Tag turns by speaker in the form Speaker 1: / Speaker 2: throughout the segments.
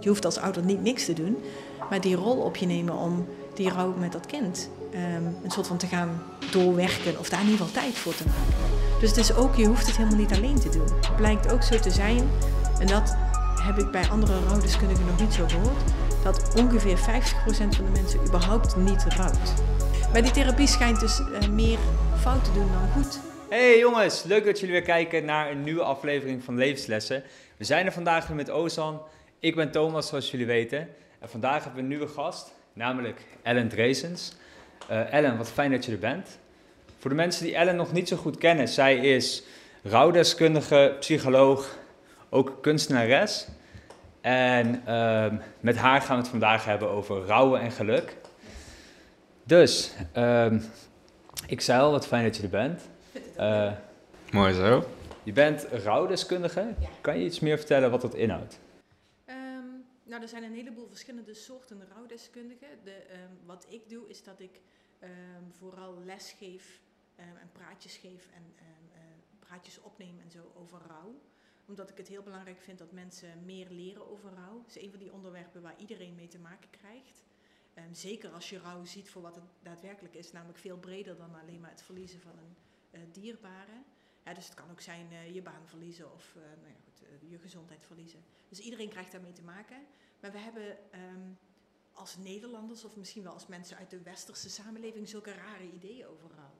Speaker 1: Je hoeft als ouder niet niks te doen, maar die rol op je nemen om die rouw met dat kind ehm, een soort van te gaan doorwerken of daar in ieder geval tijd voor te maken. Dus het is ook, je hoeft het helemaal niet alleen te doen. Het blijkt ook zo te zijn, en dat heb ik bij andere rouwdeskundigen nog niet zo gehoord, dat ongeveer 50% van de mensen überhaupt niet rouwt. Bij die therapie schijnt dus uh, meer fout te doen dan goed.
Speaker 2: Hey jongens, leuk dat jullie weer kijken naar een nieuwe aflevering van Levenslessen. We zijn er vandaag weer met Ozan. Ik ben Thomas, zoals jullie weten. En vandaag hebben we een nieuwe gast, namelijk Ellen Dresens. Uh, Ellen, wat fijn dat je er bent. Voor de mensen die Ellen nog niet zo goed kennen, zij is rouwdeskundige, psycholoog, ook kunstenares. En uh, met haar gaan we het vandaag hebben over rouwen en geluk. Dus, uh, ik zei al, wat fijn dat je er bent.
Speaker 3: Uh, Mooi zo.
Speaker 2: Je bent rouwdeskundige. Ja. Kan je iets meer vertellen wat dat inhoudt?
Speaker 1: Nou, er zijn een heleboel verschillende soorten rouwdeskundigen. De, um, wat ik doe, is dat ik um, vooral les geef en praatjes geef en uh, praatjes opneem en zo over rouw omdat ik het heel belangrijk vind dat mensen meer leren over rouw. Het is een van die onderwerpen waar iedereen mee te maken krijgt. Zeker als je rouw ziet voor wat het daadwerkelijk is, namelijk veel breder dan alleen maar het verliezen van een uh, dierbare. Dus het kan ook zijn uh, je baan verliezen of uh, nou ja, je gezondheid verliezen. Dus iedereen krijgt daarmee te maken. Maar we hebben um, als Nederlanders of misschien wel als mensen uit de westerse samenleving zulke rare ideeën over rouw.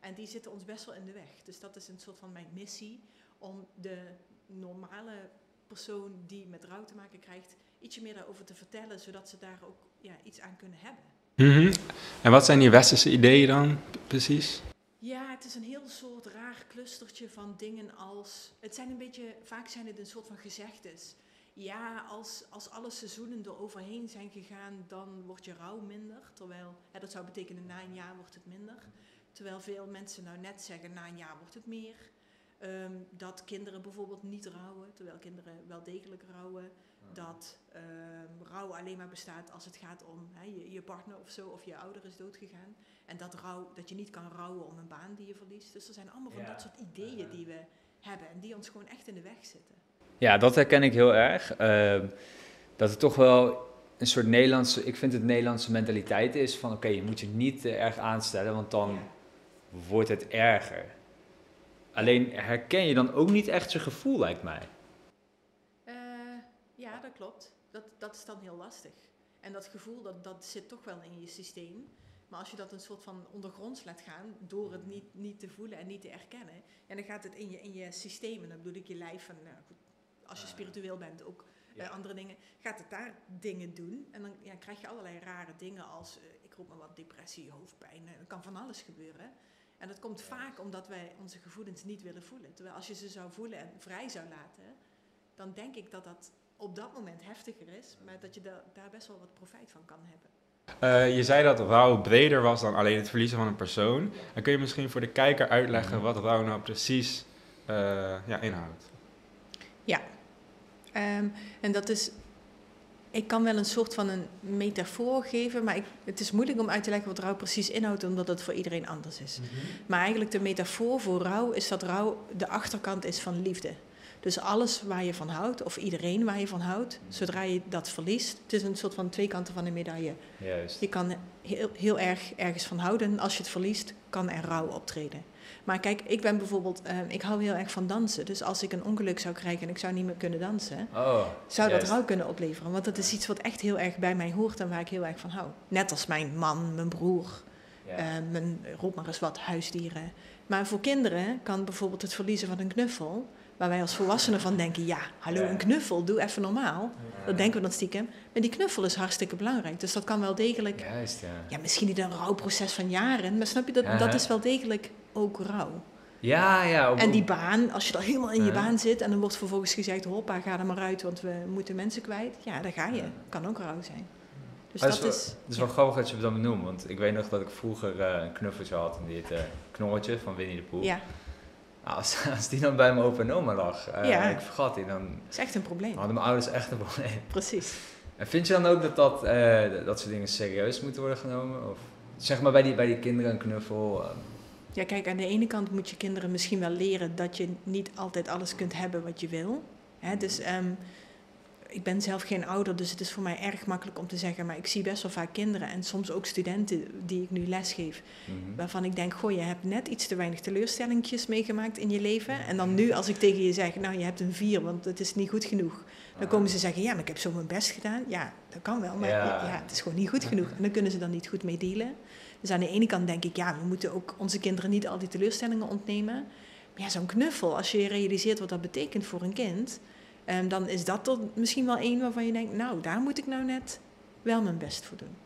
Speaker 1: En die zitten ons best wel in de weg. Dus dat is een soort van mijn missie om de normale persoon die met rouw te maken krijgt, ietsje meer daarover te vertellen, zodat ze daar ook ja, iets aan kunnen hebben.
Speaker 3: Mm. En wat zijn die westerse ideeën dan precies?
Speaker 1: Ja, het is een heel soort raar clustertje van dingen als. Het zijn een beetje, vaak zijn het een soort van gezegdes. Ja, als, als alle seizoenen er overheen zijn gegaan, dan wordt je rouw minder. Terwijl, dat zou betekenen na een jaar wordt het minder. Terwijl veel mensen nou net zeggen, na een jaar wordt het meer. Um, dat kinderen bijvoorbeeld niet rouwen, terwijl kinderen wel degelijk rouwen. Dat um, rouw alleen maar bestaat als het gaat om hè, je, je, partner of zo, of je ouder is doodgegaan. En dat, rouw, dat je niet kan rouwen om een baan die je verliest. Dus er zijn allemaal van ja. dat soort ideeën die we hebben en die ons gewoon echt in de weg zitten.
Speaker 2: Ja, dat herken ik heel erg. Uh, dat het toch wel een soort Nederlandse, ik vind het Nederlandse mentaliteit is van oké, okay, je moet je niet te erg aanstellen, want dan ja. wordt het erger. Alleen herken je dan ook niet echt zijn gevoel, lijkt mij.
Speaker 1: Klopt. Dat, dat is dan heel lastig. En dat gevoel, dat, dat zit toch wel in je systeem. Maar als je dat een soort van ondergronds laat gaan, door het niet, niet te voelen en niet te erkennen, en dan gaat het in je, in je systeem, en dan bedoel ik je lijf, van, nou, goed, als je spiritueel bent, ook ja. uh, andere dingen, gaat het daar dingen doen. En dan ja, krijg je allerlei rare dingen als, uh, ik roep maar wat, depressie, hoofdpijn, er kan van alles gebeuren. En dat komt vaak omdat wij onze gevoelens niet willen voelen. Terwijl als je ze zou voelen en vrij zou laten, dan denk ik dat dat op dat moment heftiger is, maar dat je da daar best wel wat profijt van kan hebben.
Speaker 3: Uh, je zei dat rouw breder was dan alleen het verliezen van een persoon. Dan kun je misschien voor de kijker uitleggen wat rouw nou precies uh, ja, inhoudt.
Speaker 1: Ja, um, en dat is ik kan wel een soort van een metafoor geven, maar ik, het is moeilijk om uit te leggen wat rouw precies inhoudt, omdat het voor iedereen anders is. Mm -hmm. Maar eigenlijk de metafoor voor rouw is dat rouw de achterkant is van liefde. Dus alles waar je van houdt, of iedereen waar je van houdt, zodra je dat verliest, het is een soort van twee kanten van een medaille.
Speaker 2: Juist.
Speaker 1: Je kan heel, heel erg ergens van houden, als je het verliest, kan er rouw optreden. Maar kijk, ik ben bijvoorbeeld, uh, ik hou heel erg van dansen. Dus als ik een ongeluk zou krijgen en ik zou niet meer kunnen dansen,
Speaker 2: oh,
Speaker 1: zou dat rouw kunnen opleveren. Want dat is iets wat echt heel erg bij mij hoort en waar ik heel erg van hou. Net als mijn man, mijn broer, uh, mijn, roep maar eens wat, huisdieren. Maar voor kinderen kan bijvoorbeeld het verliezen van een knuffel, waar wij als volwassenen van denken, ja, hallo, een knuffel, doe even normaal. Dat denken we dan stiekem. Maar die knuffel is hartstikke belangrijk. Dus dat kan wel degelijk,
Speaker 2: Juist, ja.
Speaker 1: ja misschien niet een rouwproces van jaren, maar snap je, dat, ja. dat is wel degelijk ook rouw.
Speaker 2: Ja, ja.
Speaker 1: Op, en die baan, als je dan helemaal in je baan zit en dan wordt vervolgens gezegd, hoppa, ga er maar uit, want we moeten mensen kwijt. Ja, daar ga je. Kan ook rouw zijn. Dus
Speaker 2: dat,
Speaker 1: dat
Speaker 2: is, wel,
Speaker 1: is...
Speaker 2: Het is wel grappig dat je dan benoemt, want ik weet nog dat ik vroeger uh, een knuffeltje had en die heette Knorretje van Winnie de Pooh.
Speaker 1: Ja.
Speaker 2: Nou, als, als, die dan bij mijn opa en oma lag, uh,
Speaker 1: ja.
Speaker 2: ik vergat die, dan...
Speaker 1: Dat is echt een probleem.
Speaker 2: Hadden mijn ouders echt een probleem.
Speaker 1: Precies.
Speaker 2: En vind je dan ook dat, dat, uh, dat soort dingen serieus moeten worden genomen? Of zeg maar bij die, bij die kinderen een knuffel... Uh,
Speaker 1: ja, kijk, aan de ene kant moet je kinderen misschien wel leren dat je niet altijd alles kunt hebben wat je wil. Hè? Dus um, ik ben zelf geen ouder, dus het is voor mij erg makkelijk om te zeggen, maar ik zie best wel vaak kinderen en soms ook studenten die ik nu lesgeef,
Speaker 2: Mhm.
Speaker 1: waarvan ik denk, goh, je hebt net iets te weinig teleurstellingjes meegemaakt in je leven. En dan nu, als ik tegen je zeg, nou, je hebt een vier, want het is niet goed genoeg. Dan komen ze zeggen, ja, maar ik heb zo mijn best gedaan. Ja, dat kan wel, maar
Speaker 2: Ja.
Speaker 1: ja. het is gewoon niet goed genoeg. En dan kunnen ze dan niet goed mee delen. Dus aan de ene kant denk ik, ja, we moeten ook onze kinderen niet al die teleurstellingen ontnemen. Maar ja, zo'n knuffel, als je realiseert wat dat betekent voor een kind, ehm, dan is dat er misschien wel één waarvan je denkt, nou, daar moet ik nou net wel mijn best voor doen.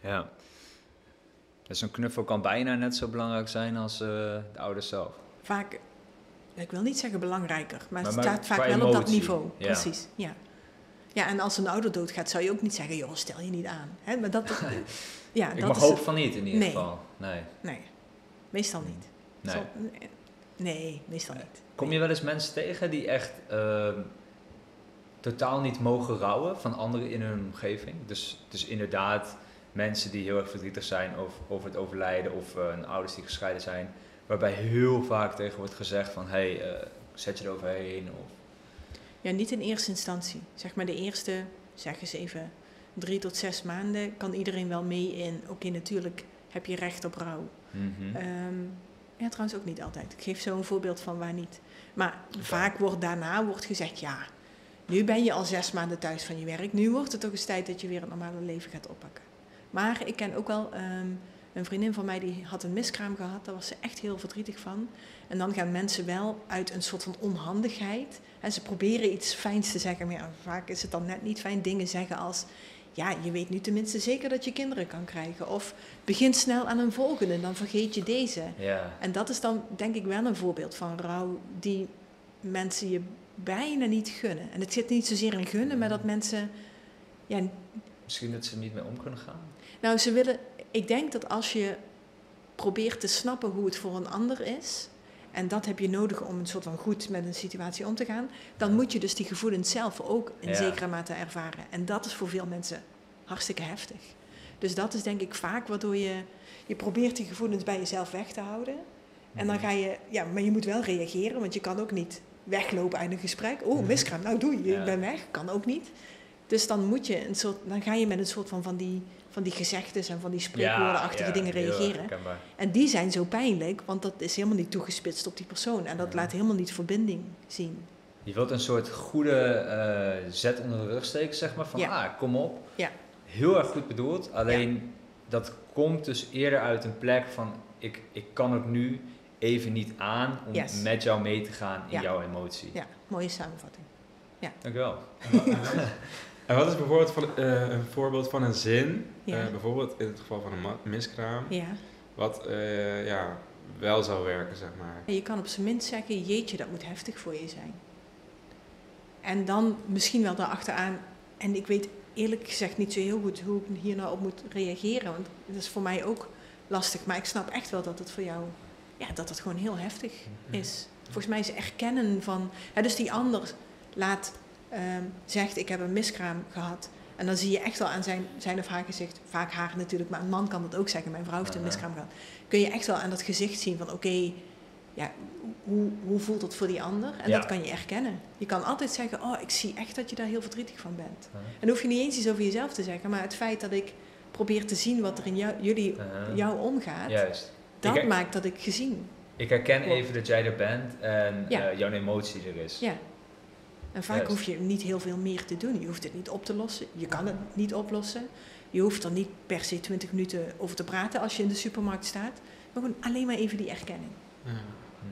Speaker 2: Ja. Dus een knuffel kan bijna net zo belangrijk zijn als eh, de ouders zelf.
Speaker 1: vaak, ik wil niet zeggen belangrijker, maar,
Speaker 2: Maar-
Speaker 1: het staat vaak wel op dat niveau.
Speaker 2: ja.
Speaker 1: Precies, ja. Ja, en als een ouder doodgaat, zou je ook niet zeggen, joh, stel je niet aan. Hè? Maar dat, ja,
Speaker 2: Ik
Speaker 1: dat
Speaker 2: mag
Speaker 1: is,
Speaker 2: hopen van niet in ieder
Speaker 1: Nee.
Speaker 2: geval. Nee.
Speaker 1: Nee, meestal niet.
Speaker 2: nee.
Speaker 1: Zal- nee, meestal niet.
Speaker 2: Kom je wel eens mensen tegen die echt ehm, totaal niet mogen rouwen van anderen in hun omgeving? Dus, dus inderdaad mensen die heel erg verdrietig zijn over, over het overlijden of een ouders die gescheiden zijn. Waarbij heel vaak tegen wordt gezegd van, hé, hey, eh, zet je er overheen. Of,
Speaker 1: Ja, niet in eerste instantie. Zeg maar de eerste, zeg eens even, drie tot zes maanden kan iedereen wel mee in. Oké, natuurlijk heb je recht op rouw. Ehm, ja, trouwens ook niet altijd. Ik geef zo een voorbeeld van waar niet. Maar vaak wordt daarna wordt gezegd, ja, nu ben je al zes maanden thuis van je werk. Nu wordt het toch eens tijd dat je weer het normale leven gaat oppakken. Maar ik ken ook wel ehm, een vriendin van mij die had een miskraam gehad. Daar was ze echt heel verdrietig van. En dan gaan mensen wel uit een soort van onhandigheid. En ze proberen iets fijns te zeggen, maar ja, vaak is het dan net niet fijn dingen zeggen als... Ja, je weet nu tenminste zeker dat je kinderen kan krijgen. Of begin snel aan een volgende, dan vergeet je deze.
Speaker 2: ja.
Speaker 1: En dat is dan denk ik wel een voorbeeld van rouw die mensen je bijna niet gunnen. En het zit niet zozeer in gunnen, maar dat mensen... Ja,
Speaker 2: Misschien dat ze er niet mee om kunnen gaan.
Speaker 1: nou, ze willen... Ik denk dat als je probeert te snappen hoe het voor een ander is... en dat heb je nodig om een soort van goed met een situatie om te gaan... dan moet je dus die gevoelens zelf ook in
Speaker 2: Ja.
Speaker 1: zekere mate ervaren. En dat is voor veel mensen hartstikke heftig. Dus dat is denk ik vaak waardoor je... Je probeert die gevoelens bij jezelf weg te houden... En dan ga je, ja, maar je moet wel reageren, want je kan ook niet weglopen uit een gesprek. Oh, miskraam, nou doe je, ik ben weg. Kan ook niet. Dus dan moet je een soort, dan ga je met een soort van, van die, van die gezegdes en van die spreekwoordenachtige
Speaker 2: ja,
Speaker 1: dingen reageren. En die zijn zo pijnlijk, want dat is helemaal niet toegespitst op die persoon. En dat laat helemaal niet verbinding zien.
Speaker 2: Je wilt een soort goede eh, zet onder de rug steken, zeg maar. Van,
Speaker 1: Ja.
Speaker 2: ah, kom op.
Speaker 1: Ja.
Speaker 2: Heel erg goed bedoeld. Alleen, dat komt dus eerder uit een plek van... Ik, ik kan ook nu even niet aan om
Speaker 1: Yes.
Speaker 2: met jou mee te gaan in
Speaker 1: Ja.
Speaker 2: jouw emotie.
Speaker 1: Ja, mooie samenvatting.
Speaker 2: Dankjewel.
Speaker 3: En wat is bijvoorbeeld van, eh, een voorbeeld van een zin,
Speaker 1: Ja.
Speaker 3: eh, bijvoorbeeld in het geval van een miskraam,
Speaker 1: Ja.
Speaker 3: wat eh, ja, wel zou werken, zeg maar.
Speaker 1: En je kan op zijn minst zeggen, jeetje, dat moet heftig voor je zijn. En dan misschien wel daarachteraan, en ik weet eerlijk gezegd niet zo heel goed hoe ik hier nou op moet reageren, want dat is voor mij ook lastig, maar ik snap echt wel dat het voor jou, ja, dat het gewoon heel heftig is. Volgens mij is erkennen van, dus die ander laat, ehm, zegt ik heb een miskraam gehad. En dan zie je echt wel aan zijn, zijn of haar gezicht, vaak haar natuurlijk, maar een man kan dat ook zeggen, mijn vrouw heeft een miskraam gehad. Kun je echt wel aan dat gezicht zien van oké, ja, hoe, hoe voelt het voor die ander? En
Speaker 2: Ja.
Speaker 1: dat kan je erkennen. Je kan altijd zeggen, oh, ik zie echt dat je daar heel verdrietig van bent. En dan hoef je niet eens iets over jezelf te zeggen, maar het feit dat ik probeer te zien wat er in jou, jullie, jou omgaat,
Speaker 2: Juist.
Speaker 1: Dat maakt dat ik gezien.
Speaker 2: Ik herken even dat jij er bent en
Speaker 1: Ja.
Speaker 2: eh, jouw emotie er is.
Speaker 1: Ja. En vaak
Speaker 2: Juist.
Speaker 1: hoef je niet heel veel meer te doen. Je hoeft het niet op te lossen. Je kan het niet oplossen. Je hoeft er niet per se 20 minuten over te praten als je in de supermarkt staat. Maar gewoon alleen maar even die erkenning.
Speaker 3: Ja.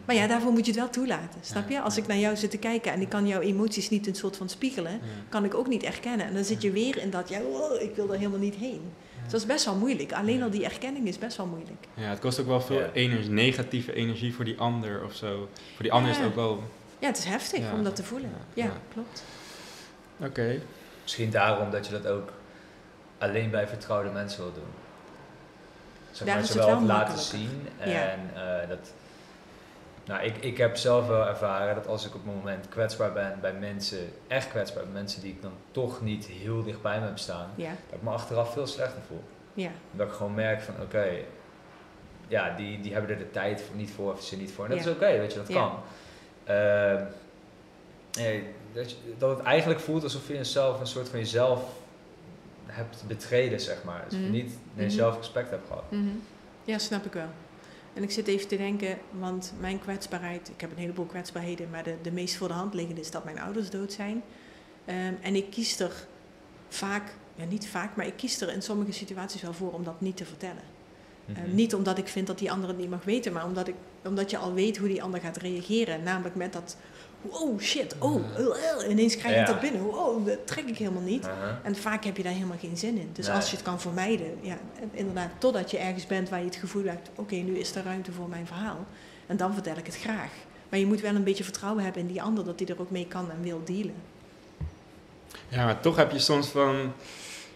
Speaker 1: Maar ja, daarvoor moet je het wel toelaten. Snap je? Als ik naar jou zit te kijken en ik kan jouw emoties niet een soort van spiegelen,
Speaker 3: Ja.
Speaker 1: kan ik ook niet erkennen. En dan zit je weer in dat, ja, oh, ik wil er helemaal niet heen. Dus dat is best wel moeilijk. Alleen al die erkenning is best wel moeilijk.
Speaker 3: Ja, het kost ook wel veel
Speaker 2: Ja.
Speaker 3: energie, negatieve energie voor die ander of zo. Voor die ander is het ook wel...
Speaker 1: Ja, het is heftig
Speaker 3: Ja.
Speaker 1: om dat te voelen.
Speaker 3: Ja.
Speaker 1: Ja,
Speaker 3: Ja.
Speaker 1: klopt.
Speaker 3: Oké.
Speaker 2: Misschien daarom dat je dat ook alleen bij vertrouwde mensen wil doen. Zeg
Speaker 1: Daar
Speaker 2: maar,
Speaker 1: is het
Speaker 2: wel
Speaker 1: wel
Speaker 2: laten zien.
Speaker 1: Ja.
Speaker 2: En eh, dat. Nou, ik, ik heb zelf wel ervaren dat als ik op het moment kwetsbaar ben bij mensen, echt kwetsbaar bij mensen die ik dan toch niet heel dicht bij me heb staan,
Speaker 1: Ja,
Speaker 2: dat ik me achteraf veel slechter voel.
Speaker 1: ja,
Speaker 2: Dat ik gewoon merk van oké, ja, die, die hebben er de tijd voor, niet voor of ze niet voor. En dat
Speaker 1: Ja.
Speaker 2: is oké, weet je, dat kan. Nee, dat, je- dat het eigenlijk voelt alsof je jezelf een soort van jezelf hebt betreden, zeg maar. Dus niet nee,
Speaker 1: Mhm.
Speaker 2: zelfrespect hebt gehad.
Speaker 1: Mhm. Ja, snap ik wel. En ik zit even te denken, want mijn kwetsbaarheid, ik heb een heleboel kwetsbaarheden, maar de, de meest voor de hand liggende is dat mijn ouders dood zijn. Ehm, en ik kies er vaak, ja niet vaak, maar ik kies er in sommige situaties wel voor om dat niet te vertellen.
Speaker 2: Mhm.
Speaker 1: Ehm, niet omdat ik vind dat die ander het niet mag weten, maar omdat, ik, omdat je al weet hoe die ander gaat reageren. Namelijk met dat, oh shit, oh, eh, ineens krijg ik
Speaker 2: Ja.
Speaker 1: dat binnen. Oh, dat trek ik helemaal niet. En vaak heb je daar helemaal geen zin in. Dus
Speaker 2: Nee.
Speaker 1: als je het kan vermijden, ja, inderdaad, totdat je ergens bent waar je het gevoel hebt, oké, nu is er ruimte voor mijn verhaal. En dan vertel ik het graag. Maar je moet wel een beetje vertrouwen hebben in die ander, dat die er ook mee kan en wil dealen.
Speaker 3: Ja, maar toch heb je soms van,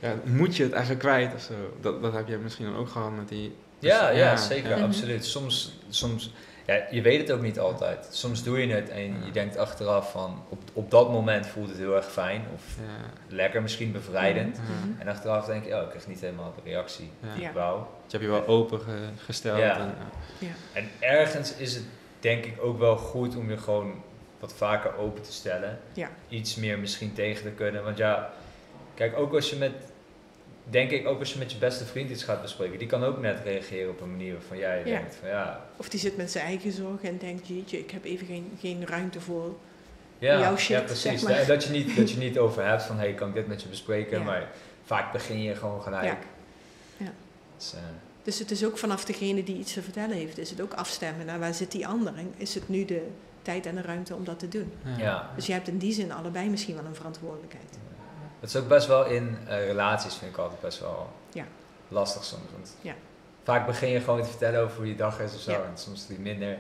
Speaker 3: ja, moet je het eigenlijk kwijt of zo? Dat, dat heb je misschien dan ook gehad met die...
Speaker 2: Ja,
Speaker 3: Dus,
Speaker 2: ja, zeker,
Speaker 1: Mhm.
Speaker 2: absoluut. Soms, soms ja, je weet het ook niet altijd. Soms doe je het en je denkt achteraf van, op, op dat moment voelt het heel erg fijn of
Speaker 3: Ja,
Speaker 2: lekker, misschien bevrijdend.
Speaker 3: Ja.
Speaker 2: En achteraf denk je, oh, ik kreeg niet helemaal de reactie
Speaker 3: ja.
Speaker 2: die ik wou.
Speaker 3: Dus heb je wel open ge- gesteld.
Speaker 2: Ja.
Speaker 3: En, ja.
Speaker 1: Ja.
Speaker 2: En ergens is het denk ik ook wel goed om je gewoon wat vaker open te stellen.
Speaker 1: Ja.
Speaker 2: Iets meer misschien tegen te kunnen. Want ja, kijk, ook als je met, denk ik, ook als je met je beste vriend iets gaat bespreken, die kan ook net reageren op een manier waarvan jij
Speaker 1: Ja.
Speaker 2: denkt van ja,
Speaker 1: Of die zit met zijn eigen zorgen en denkt, jeetje, ik heb even geen, geen ruimte voor.
Speaker 2: ja,
Speaker 1: Jouw shit,
Speaker 2: ja precies.
Speaker 1: zeg maar.
Speaker 2: Dat, je niet, dat je niet over hebt van hey, kan ik dit met je bespreken?
Speaker 1: Ja.
Speaker 2: Maar vaak begin je gewoon gelijk.
Speaker 1: Ja. Ja.
Speaker 2: Dus, eh,
Speaker 1: Dus het is ook vanaf degene die iets te vertellen heeft, is het ook afstemmen naar waar zit die ander en is het nu de tijd en de ruimte om dat te doen.
Speaker 2: ja.
Speaker 1: Dus je hebt in die zin allebei misschien wel een verantwoordelijkheid.
Speaker 2: Dat is ook best wel in eh, relaties, vind ik altijd best wel
Speaker 1: Ja.
Speaker 2: lastig soms. Want
Speaker 1: Ja.
Speaker 2: vaak begin je gewoon te vertellen over hoe je dag is of zo.
Speaker 1: Ja.
Speaker 2: En soms die minder.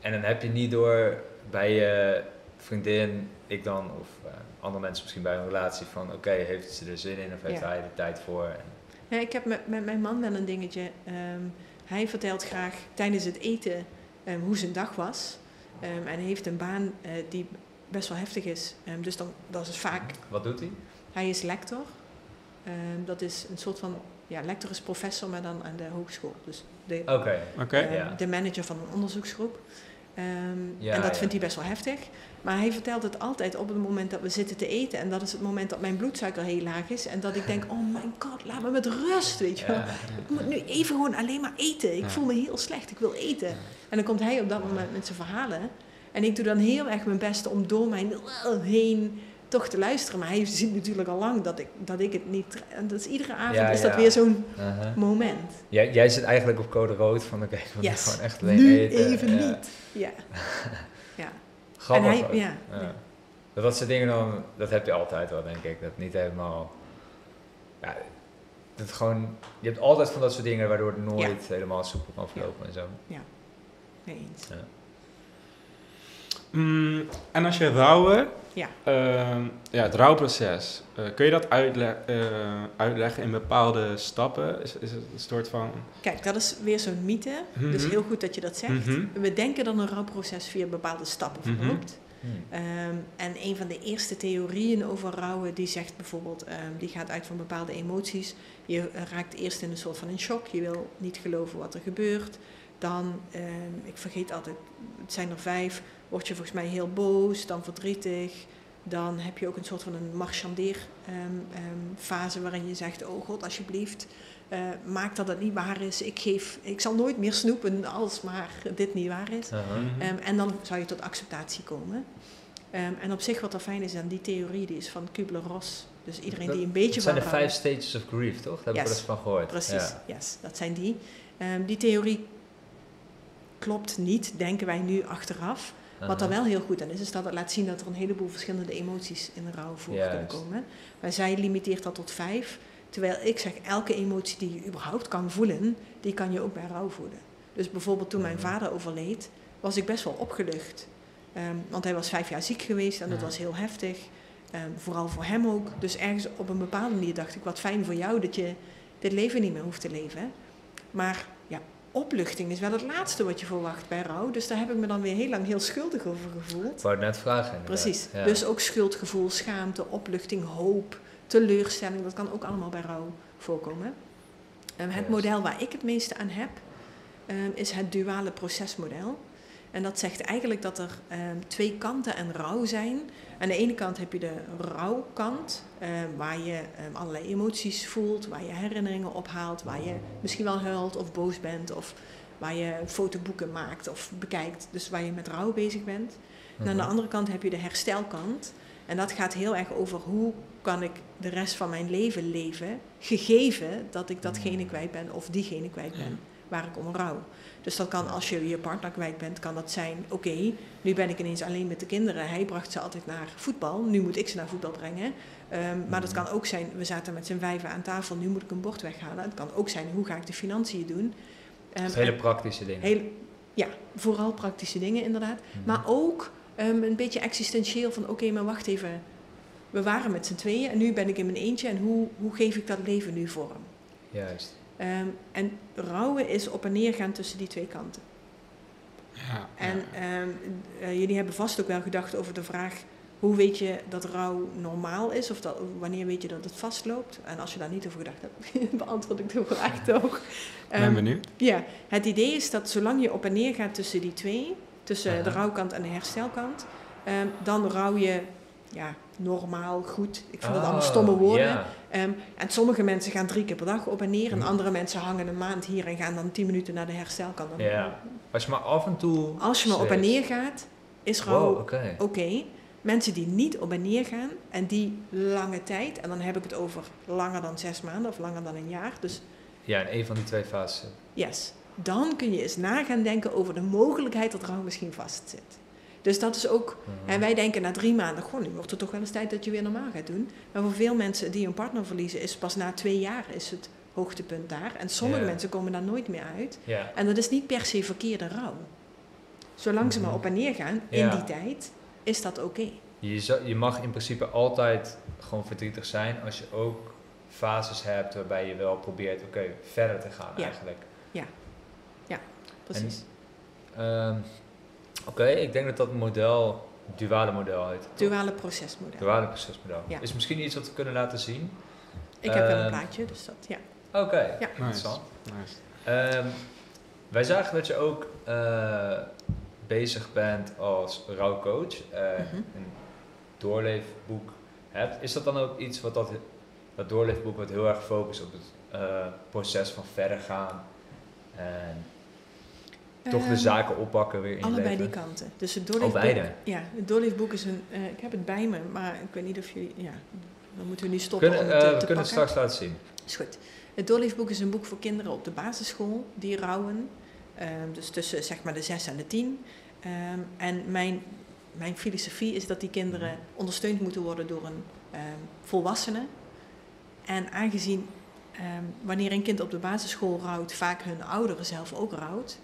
Speaker 2: En dan heb je niet door bij je vriendin, ik dan, of eh, andere mensen misschien bij een relatie van oké, heeft ze er zin in of heeft hij er tijd voor? En,
Speaker 1: Ja, ik heb met, met mijn man wel een dingetje. Ehm, hij vertelt graag tijdens het eten ehm, hoe zijn dag was. Ehm, en heeft een baan eh, die best wel heftig is. Ehm, dus dan, dat is vaak,
Speaker 2: wat doet hij?
Speaker 1: hij is lector. Ehm, dat is een soort van, ja, lector is professor, maar dan aan de hogeschool. Dus de,
Speaker 2: Oké.
Speaker 3: Oké.
Speaker 1: ehm,
Speaker 2: ja.
Speaker 1: de manager van een onderzoeksgroep. Ehm,
Speaker 2: Ja,
Speaker 1: en dat
Speaker 2: ja.
Speaker 1: vindt hij best wel heftig. Maar hij vertelt het altijd op het moment dat we zitten te eten. En dat is het moment dat mijn bloedsuiker heel laag is. En dat ik denk, oh mijn god, laat me met rust, weet je wel.
Speaker 2: Ja.
Speaker 1: Ik moet nu even gewoon alleen maar eten. Ik
Speaker 3: Ja.
Speaker 1: voel me heel slecht, ik wil eten.
Speaker 3: Ja.
Speaker 1: En dan komt hij op dat moment met zijn verhalen. En ik doe dan heel erg mijn best om door mijn heen toch te luisteren. Maar hij ziet natuurlijk al lang dat ik, dat ik het niet... En dat is iedere avond
Speaker 2: Ja,
Speaker 1: is dat
Speaker 2: ja.
Speaker 1: weer zo'n
Speaker 2: Uh-huh.
Speaker 1: moment.
Speaker 2: Jij, jij zit eigenlijk op code rood van oké, ik wil nu
Speaker 1: Yes.
Speaker 2: gewoon echt alleen
Speaker 1: Nu
Speaker 2: eten.
Speaker 1: even
Speaker 2: Ja.
Speaker 1: niet. Ja. ja.
Speaker 2: Grappig
Speaker 1: En hij- ja,
Speaker 2: Ja.
Speaker 1: ja.
Speaker 2: Dat, dat soort dingen dan, dat heb je altijd wel, denk ik. Dat niet helemaal. Ja, dat gewoon, je hebt altijd van dat soort dingen waardoor het nooit helemaal soepel kan verlopen en zo.
Speaker 1: Nee eens.
Speaker 3: Mm, en als je rouwen,
Speaker 1: Ja.
Speaker 3: ehm, ja, het rouwproces, eh, kun je dat uitle- eh, uitleggen in bepaalde stappen? Is, is het een soort van...
Speaker 1: Kijk, dat is weer zo'n mythe. Dus
Speaker 3: Mhm.
Speaker 1: heel goed dat je dat zegt.
Speaker 3: Mhm.
Speaker 1: We denken dat een rouwproces via bepaalde stappen
Speaker 3: Mhm.
Speaker 1: verloopt.
Speaker 2: Hmm.
Speaker 1: Ehm, en een van de eerste theorieën over rouwen, die zegt bijvoorbeeld, ehm, die gaat uit van bepaalde emoties. Je raakt eerst in een soort van een shock, je wil niet geloven wat er gebeurt. Dan, ehm, ik vergeet altijd, het zijn er vijf, word je volgens mij heel boos, dan verdrietig. Dan heb je ook een soort van een marchandeer ehm, ehm, waarin je zegt, oh god alsjeblieft, eh, maak dat het niet waar is. Ik, geef, ik zal nooit meer snoepen als maar dit niet waar is. Ehm, en dan zou je tot acceptatie komen. En op zich wat er fijn is aan die theorie, die is van Kubler-Ross. Dus iedereen
Speaker 2: Dat-
Speaker 1: die een beetje
Speaker 2: Het zijn de vijf stages of grief, toch? Daar heb ik
Speaker 1: Yes.
Speaker 2: wel eens van gehoord.
Speaker 1: Precies,
Speaker 2: Ja.
Speaker 1: yes, dat zijn die. Die theorie klopt niet, denken wij nu achteraf. Wat er
Speaker 2: Uh-huh.
Speaker 1: wel heel goed aan is, is dat het laat zien dat er een heleboel verschillende emoties in de rouw voor kunnen komen. Maar zij limiteert dat tot vijf. Terwijl ik zeg, elke emotie die je überhaupt kan voelen, die kan je ook bij rouw voelen. Dus bijvoorbeeld toen mijn
Speaker 2: Mhm.
Speaker 1: vader overleed, was ik best wel opgelucht. Ehm, want hij was vijf jaar ziek geweest en dat
Speaker 3: Ja.
Speaker 1: was heel heftig. Ehm, vooral voor hem ook. Dus ergens op een bepaalde manier dacht ik, wat fijn voor jou dat je dit leven niet meer hoeft te leven. Maar opluchting is wel het laatste wat je verwacht bij rouw. Dus daar heb ik me dan weer heel lang heel schuldig over gevoeld.
Speaker 2: Wou net vragen. inderdaad.
Speaker 1: Precies.
Speaker 2: Ja.
Speaker 1: Dus ook schuldgevoel, schaamte, opluchting, hoop, teleurstelling, dat kan ook allemaal bij rouw voorkomen. Ehm, het model waar ik het meeste aan heb, ehm, is het duale procesmodel. En dat zegt eigenlijk dat er ehm, twee kanten en rouw zijn. Aan de ene kant heb je de rouwkant, ehm, waar je ehm, allerlei emoties voelt, waar je herinneringen ophaalt, waar je misschien wel huilt of boos bent, of waar je fotoboeken maakt of bekijkt. Dus waar je met rouw bezig bent. En aan de
Speaker 2: Mhm.
Speaker 1: andere kant heb je de herstelkant. En dat gaat heel erg over hoe kan ik de rest van mijn leven leven, gegeven dat ik datgene kwijt ben of diegene kwijt ben waar ik om rouw. Dus dat kan als je je partner kwijt bent, kan dat zijn, oké, nu ben ik ineens alleen met de kinderen. Hij bracht ze altijd naar voetbal, nu moet ik ze naar voetbal brengen. Ehm, maar dat kan ook zijn, we zaten met z'n vijven aan tafel, nu moet ik een bord weghalen. Het kan ook zijn, hoe ga ik de financiën doen?
Speaker 2: Dat is hele praktische dingen.
Speaker 1: heel, ja, vooral praktische dingen inderdaad.
Speaker 2: Mhm.
Speaker 1: Maar ook ehm, een beetje existentieel van oké, maar wacht even. We waren met z'n tweeën en nu ben ik in mijn eentje en hoe, hoe geef ik dat leven nu vorm?
Speaker 2: Juist.
Speaker 1: Ehm, en rouwen is op en neer gaan tussen die twee kanten.
Speaker 3: Ja,
Speaker 1: En
Speaker 3: ja.
Speaker 1: ehm, eh, jullie hebben vast ook wel gedacht over de vraag... hoe weet je dat rouw normaal is? Of dat, wanneer weet je dat het vastloopt? En als je daar niet over gedacht hebt, beantwoord ik de vraag toch.
Speaker 3: ben
Speaker 1: Ehm,
Speaker 3: benieuwd.
Speaker 1: ja, het idee is dat zolang je op en neer gaat tussen die twee, tussen de rouwkant en de herstelkant, dan rouw je ja, normaal, goed. Ik vind dat allemaal
Speaker 2: Oh,
Speaker 1: stomme woorden. Ehm, en sommige mensen gaan drie keer per dag op en neer, en
Speaker 2: Mhm.
Speaker 1: andere mensen hangen een maand hier en gaan dan tien minuten naar de herstelkant.
Speaker 2: Ja. Als je maar af en toe...
Speaker 1: Als je maar op en neer gaat, is rouw
Speaker 2: Wow, oké.
Speaker 1: Mensen die niet op en neer gaan en die lange tijd, en dan heb ik het over langer dan zes maanden of langer dan een jaar, dus
Speaker 2: Ja, in een van die twee fases.
Speaker 1: Yes. Dan kun je eens na gaan denken over de mogelijkheid dat rouw misschien vastzit. Dus dat is ook,
Speaker 2: Mhm.
Speaker 1: en wij denken na drie maanden, goh, nu wordt het toch wel eens tijd dat je weer normaal gaat doen. Maar voor veel mensen die een partner verliezen, is pas na twee jaar is het hoogtepunt daar. En sommige
Speaker 2: Ja.
Speaker 1: mensen komen daar nooit meer uit.
Speaker 2: Ja.
Speaker 1: En dat is niet per se verkeerde rouw. Zolang ze maar
Speaker 2: Mhm.
Speaker 1: op en neer gaan in
Speaker 2: Ja.
Speaker 1: die tijd, is dat oké.
Speaker 2: Je, je mag in principe altijd gewoon verdrietig zijn als je ook fases hebt waarbij je wel probeert, oké, verder te gaan
Speaker 1: Ja.
Speaker 2: eigenlijk.
Speaker 1: Precies.
Speaker 2: Ehm, oké, ik denk dat dat model, duale model heet.
Speaker 1: Duale procesmodel.
Speaker 2: Duale procesmodel.
Speaker 1: Ja.
Speaker 2: Is misschien iets wat we kunnen laten zien.
Speaker 1: Ik heb wel een
Speaker 2: Ehm,
Speaker 1: plaatje, dus dat, ja.
Speaker 2: Oké,
Speaker 1: Ja.
Speaker 2: interessant.
Speaker 3: Nice.
Speaker 2: Ehm, wij zagen dat je ook eh, bezig bent als rouwcoach, eh
Speaker 1: Mhm.
Speaker 2: een doorleefboek hebt. Is dat dan ook iets wat dat, dat doorleefboek wat heel erg focust op het eh, proces van verder gaan en toch de
Speaker 1: Ehm,
Speaker 2: zaken oppakken weer in
Speaker 1: Allebei die kanten. Dus het doorleefboek. Ja, het doorleefboek is een. eh, ik heb het bij me, maar ik weet niet of jullie. Ja, dan moeten we nu stoppen
Speaker 2: Kunnen,
Speaker 1: om het
Speaker 2: eh,
Speaker 1: te,
Speaker 2: we
Speaker 1: te
Speaker 2: kunnen het straks laten zien.
Speaker 1: Is goed. Het doorleefboek is een boek voor kinderen op de basisschool die rouwen. Ehm, dus tussen zeg maar de 6 en de 10. Ehm, en mijn, mijn filosofie is dat die kinderen ondersteund moeten worden door een volwassene. En aangezien wanneer een kind op de basisschool rouwt, vaak hun ouderen zelf ook rouwt,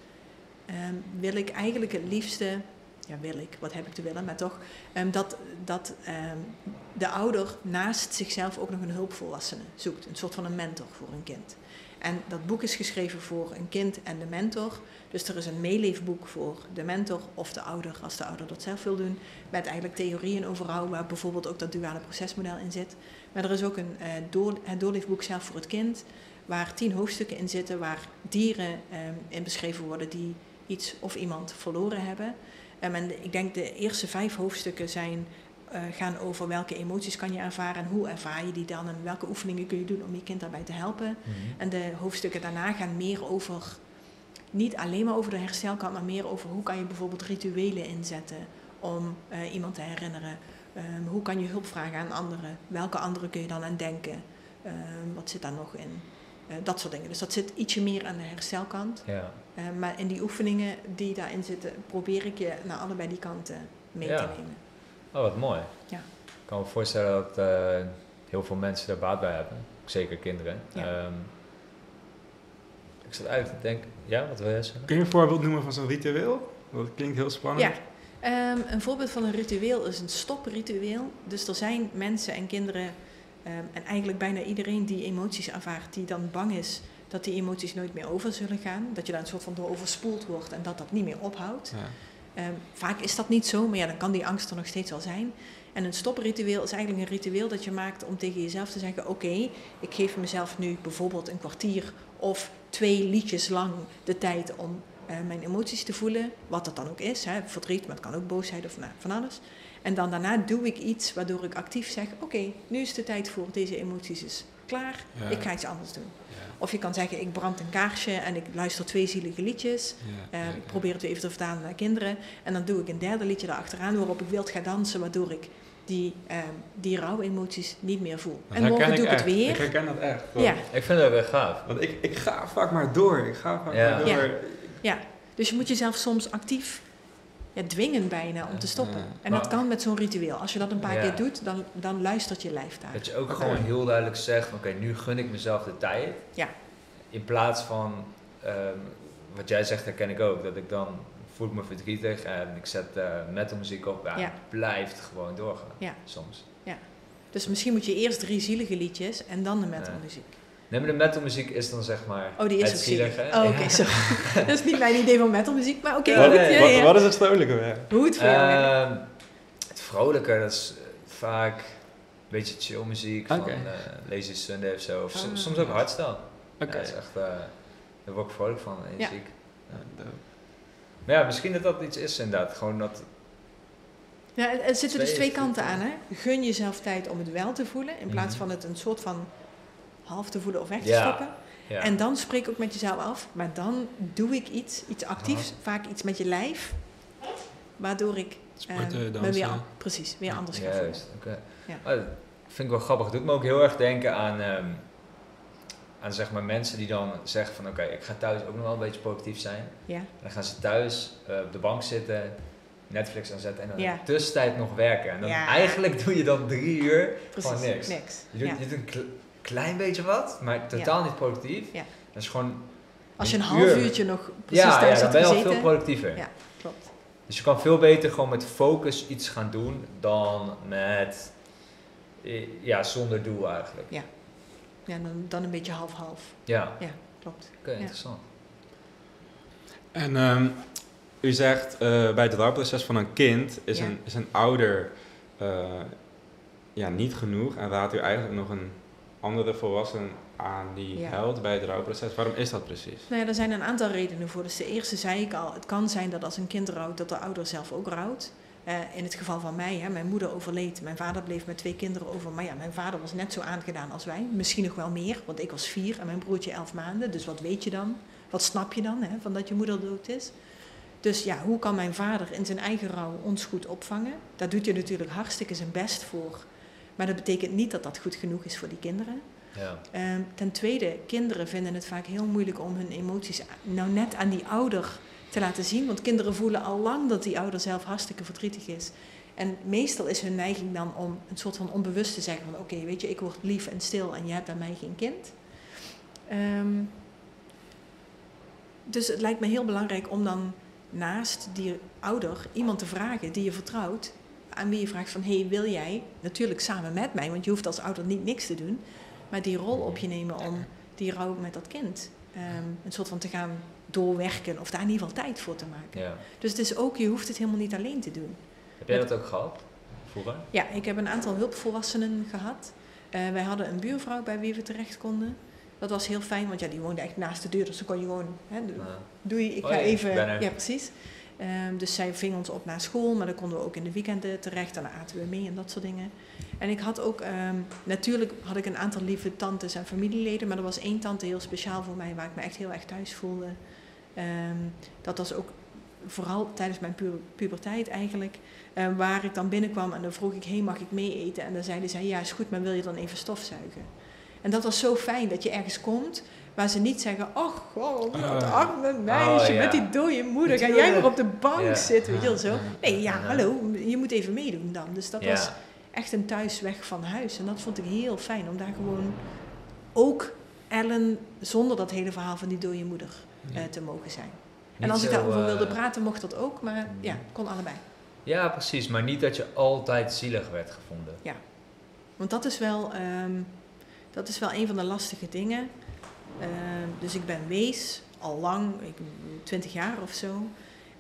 Speaker 1: ehm, wil ik eigenlijk het liefste, ja wil ik, wat heb ik te willen, maar toch, ehm, dat, dat ehm, de ouder naast zichzelf ook nog een hulpvolwassene zoekt. Een soort van een mentor voor een kind. En dat boek is geschreven voor een kind en de mentor. Dus er is een meeleefboek voor de mentor of de ouder, als de ouder dat zelf wil doen. Met eigenlijk theorieën over rouw, waar bijvoorbeeld ook dat duale procesmodel in zit. Maar er is ook een, eh, door, het doorleefboek zelf voor het kind, waar tien hoofdstukken in zitten, waar dieren in beschreven worden die iets of iemand verloren hebben. Ehm, en ik denk de eerste vijf hoofdstukken zijn eh, gaan over welke emoties kan je ervaren en hoe ervaar je die dan en welke oefeningen kun je doen om je kind daarbij te helpen.
Speaker 2: Mhm.
Speaker 1: En de hoofdstukken daarna gaan meer over, niet alleen maar over de herstelkant, maar meer over hoe kan je bijvoorbeeld rituelen inzetten om eh, iemand te herinneren. Ehm, hoe kan je hulp vragen aan anderen? Welke anderen kun je dan aan denken? Ehm, wat zit daar nog in? Eh, dat soort dingen. Dus dat zit ietsje meer aan de herstelkant.
Speaker 2: Ja.
Speaker 1: Eh, maar in die oefeningen die daarin zitten, probeer ik je naar allebei die kanten mee
Speaker 2: Ja.
Speaker 1: te nemen.
Speaker 2: Oh, wat mooi.
Speaker 1: Ja.
Speaker 2: Ik kan me voorstellen dat eh, heel veel mensen daar baat bij hebben. Zeker kinderen.
Speaker 1: Ja.
Speaker 2: Ehm, ik zat eigenlijk te denken... Ja, wat wil jij zeggen?
Speaker 3: Kun je een voorbeeld noemen van zo'n ritueel? Dat klinkt heel spannend.
Speaker 1: Ja, ehm, een voorbeeld van een ritueel is een stopritueel. Dus er zijn mensen en kinderen, ehm, en eigenlijk bijna iedereen die emoties ervaart, die dan bang is dat die emoties nooit meer over zullen gaan. Dat je daar een soort van door overspoeld wordt en dat dat niet meer ophoudt.
Speaker 3: Ja.
Speaker 1: Ehm, vaak is dat niet zo, maar ja, dan kan die angst er nog steeds wel zijn. En een stopritueel is eigenlijk een ritueel dat je maakt om tegen jezelf te zeggen: Oké, ik geef mezelf nu bijvoorbeeld een kwartier of twee liedjes lang de tijd om eh, mijn emoties te voelen, wat dat dan ook is. Hè, verdriet, maar het kan ook boosheid of nou, van alles. En dan daarna doe ik iets waardoor ik actief zeg: Oké, nu is de tijd voor deze emoties is klaar.
Speaker 3: Ja.
Speaker 1: Ik ga iets anders doen.
Speaker 3: Ja,
Speaker 1: Of je kan zeggen: Ik brand een kaarsje en ik luister twee zielige liedjes.
Speaker 3: ja,
Speaker 1: Eh,
Speaker 3: ja,
Speaker 1: ik probeer het weer even te vertalen naar kinderen. En dan doe ik een derde liedje daarachteraan waarop ik wild ga dansen, waardoor ik die, eh, die rouwemoties niet meer voel.
Speaker 3: Dat
Speaker 1: en morgen doe ik het
Speaker 3: echt. Ik
Speaker 1: weer.
Speaker 3: herken dat echt.
Speaker 1: Ja.
Speaker 2: Ik vind dat wel gaaf.
Speaker 3: Want ik, ik ga vaak maar door. Ik ga vaak
Speaker 2: Ja.
Speaker 3: maar door.
Speaker 1: Ja. Ja, dus je moet jezelf soms actief ja, dwingen bijna om te stoppen.
Speaker 3: Ja.
Speaker 1: En dat kan met zo'n ritueel. Als je dat een paar
Speaker 2: Ja.
Speaker 1: keer doet, dan, dan luistert je lijf daar.
Speaker 2: Dat je ook gewoon heel duidelijk zegt: van, Oké, nu gun ik mezelf de tijd.
Speaker 1: Ja.
Speaker 2: In plaats van ehm, wat jij zegt, herken ik ook. Dat ik dan voel ik me verdrietig en ik zet uh, metalmuziek op. Ja,
Speaker 1: Ja.
Speaker 2: het blijft gewoon doorgaan.
Speaker 1: Ja.
Speaker 2: Soms.
Speaker 1: Dus misschien moet je eerst drie zielige liedjes en dan de metalmuziek.
Speaker 2: Nee, maar de metalmuziek is dan zeg maar.
Speaker 1: Oh, die is
Speaker 2: het
Speaker 1: ook zielig.
Speaker 2: zielige.
Speaker 1: Oh, oké, sorry. dat is niet mijn idee van metalmuziek, maar oké,
Speaker 2: Ja, nee.
Speaker 1: ja,
Speaker 3: Wat,
Speaker 1: ja.
Speaker 3: wat is het vrolijke weer?
Speaker 1: Hoe het.
Speaker 2: Ehm, het vrolijke, dat is eh, vaak een beetje chill muziek van eh, Lazy Sunday of zo. Of
Speaker 1: Ah.
Speaker 2: soms ook hardstyle.
Speaker 3: Oké.
Speaker 2: Ja, dat is echt, eh, daar word ik vrolijk van,
Speaker 1: Ja.
Speaker 2: energiek.
Speaker 3: Ja.
Speaker 2: Maar ja, misschien dat dat iets is inderdaad. Gewoon dat,
Speaker 1: Ja, er- zitten dus
Speaker 2: Twee
Speaker 1: kanten aan. Hè? Gun jezelf tijd om het wel te voelen, in plaats
Speaker 2: Mhm.
Speaker 1: van het een soort van half te voelen of weg te
Speaker 2: Ja,
Speaker 1: stoppen.
Speaker 2: ja.
Speaker 1: En dan spreek ook met jezelf af, maar dan doe ik iets, iets actiefs, vaak iets met je lijf, waardoor ik eh,
Speaker 3: Sporten,
Speaker 1: me
Speaker 3: dansen.
Speaker 1: weer, precies, weer anders ga voelen.
Speaker 2: Juist, oké.
Speaker 1: Ja.
Speaker 2: Ah, dat vind ik wel grappig. Het doet me ook heel erg denken aan, ehm, aan zeg maar mensen die dan zeggen van oké, ik ga thuis ook nog wel een beetje productief zijn.
Speaker 1: Ja,
Speaker 2: En dan gaan ze thuis eh, op de bank zitten, Netflix aanzetten en dan
Speaker 1: Ja.
Speaker 2: in de tussentijd nog werken. En dan
Speaker 1: Ja.
Speaker 2: eigenlijk doe je dan drie uur
Speaker 1: precies.
Speaker 2: gewoon niks.
Speaker 1: niks.
Speaker 2: Je doet,
Speaker 1: Ja.
Speaker 2: je doet een klein beetje wat, maar totaal niet productief.
Speaker 1: Ja.
Speaker 2: Dat is gewoon,
Speaker 1: Als je een
Speaker 2: een
Speaker 1: half
Speaker 2: uur.
Speaker 1: uurtje nog precies
Speaker 2: ja, ja,
Speaker 1: thuis
Speaker 2: dan
Speaker 1: had
Speaker 2: ben je al
Speaker 1: gezeten.
Speaker 2: veel productiever.
Speaker 1: Ja. Klopt.
Speaker 2: Dus je kan veel beter gewoon met focus iets gaan doen dan met, eh, ja, zonder doel eigenlijk.
Speaker 1: Ja, dan, dan een beetje half-half.
Speaker 2: Ja,
Speaker 1: Klopt.
Speaker 2: oké, interessant.
Speaker 3: En ehm, u zegt eh, bij het rouwproces van een kind is,
Speaker 1: Ja.
Speaker 3: een, is een ouder eh, ja, niet genoeg en raadt u eigenlijk nog een andere volwassene aan die
Speaker 1: Ja.
Speaker 3: helpt bij het rouwproces. Waarom is dat precies?
Speaker 1: Nou ja, er zijn een aantal redenen voor. Dus de eerste zei ik al, het kan zijn dat als een kind rouwt, dat de ouder zelf ook rouwt. Eh, in het geval van mij, hè, mijn moeder overleed, mijn vader bleef met twee kinderen over. Maar ja, mijn vader was net zo aangedaan als wij. Misschien nog wel meer, want ik was vier en mijn broertje elf maanden. Dus wat weet je dan? Wat snap je dan, hè, van dat je moeder dood is? Dus ja, hoe kan mijn vader in zijn eigen rouw ons goed opvangen? Daar doet hij natuurlijk hartstikke zijn best voor. Maar dat betekent niet dat dat goed genoeg is voor die kinderen.
Speaker 2: Ja.
Speaker 1: Ehm, ten tweede, kinderen vinden het vaak heel moeilijk om hun emoties nou net aan die ouder te laten zien. Want kinderen voelen al lang dat die ouder zelf hartstikke verdrietig is. En meestal is hun neiging dan om een soort van onbewust te zeggen van... oké, weet je, ik word lief en stil en jij hebt bij mij geen kind. Ehm, dus het lijkt me heel belangrijk om dan naast die ouder iemand te vragen die je vertrouwt... aan wie je vraagt van, hé, hey, wil jij, natuurlijk samen met mij... want je hoeft als ouder niet niks te doen... maar die rol op je nemen om die rouw met dat kind... ehm, een soort van te gaan doorwerken of daar in ieder geval tijd voor te maken.
Speaker 2: ja.
Speaker 1: Dus het is ook, je hoeft het helemaal niet alleen te doen.
Speaker 2: Heb jij dat ook gehad? Vroeger?
Speaker 1: Ja, ik heb een aantal hulpvolwassenen gehad. Eh, wij hadden een buurvrouw bij wie we terecht konden. Dat was heel fijn, want ja, die woonde echt naast de deur. Dus dan kon je gewoon, hè, do-
Speaker 2: Nou,
Speaker 1: doei, ik
Speaker 2: Oh
Speaker 1: ga
Speaker 2: ja,
Speaker 1: even... Ja, precies. Ehm, dus zij ving ons op naar school, maar dan konden we ook in de weekenden terecht. En dan aten we mee en dat soort dingen. En ik had ook, ehm, natuurlijk had ik een aantal lieve tantes en familieleden. Maar er was één tante heel speciaal voor mij, waar ik me echt heel erg thuis voelde. Ehm, dat was ook vooral tijdens mijn pu puberteit eigenlijk. waar ik dan binnenkwam en dan vroeg ik, hey, mag ik mee eten? En dan zeiden zij, ja is goed, maar wil je dan even stofzuigen? En dat was zo fijn dat je ergens komt waar ze niet zeggen, ach, oh, dat arme meisje
Speaker 2: Oh, ja.
Speaker 1: met die dode moeder, ga jij maar op de bank
Speaker 2: Ja.
Speaker 1: zitten, weet je wel zo. Nee, ja,
Speaker 2: Ja.
Speaker 1: hallo, je moet even meedoen dan. Dus dat
Speaker 2: ja.
Speaker 1: was echt een thuisweg van huis. En dat vond ik heel fijn, om daar gewoon ook Ellen, zonder dat hele verhaal van die dode moeder, eh, te mogen zijn. en als ik daarover wilde
Speaker 2: eh,
Speaker 1: praten, mocht dat ook, maar ja,
Speaker 2: mm.
Speaker 1: kon allebei.
Speaker 2: Ja, precies. Maar niet dat je altijd zielig werd gevonden.
Speaker 1: Want dat is wel, ehm, dat is wel een van de lastige dingen. Ehm, dus ik ben wees, al lang, 20 jaar of zo.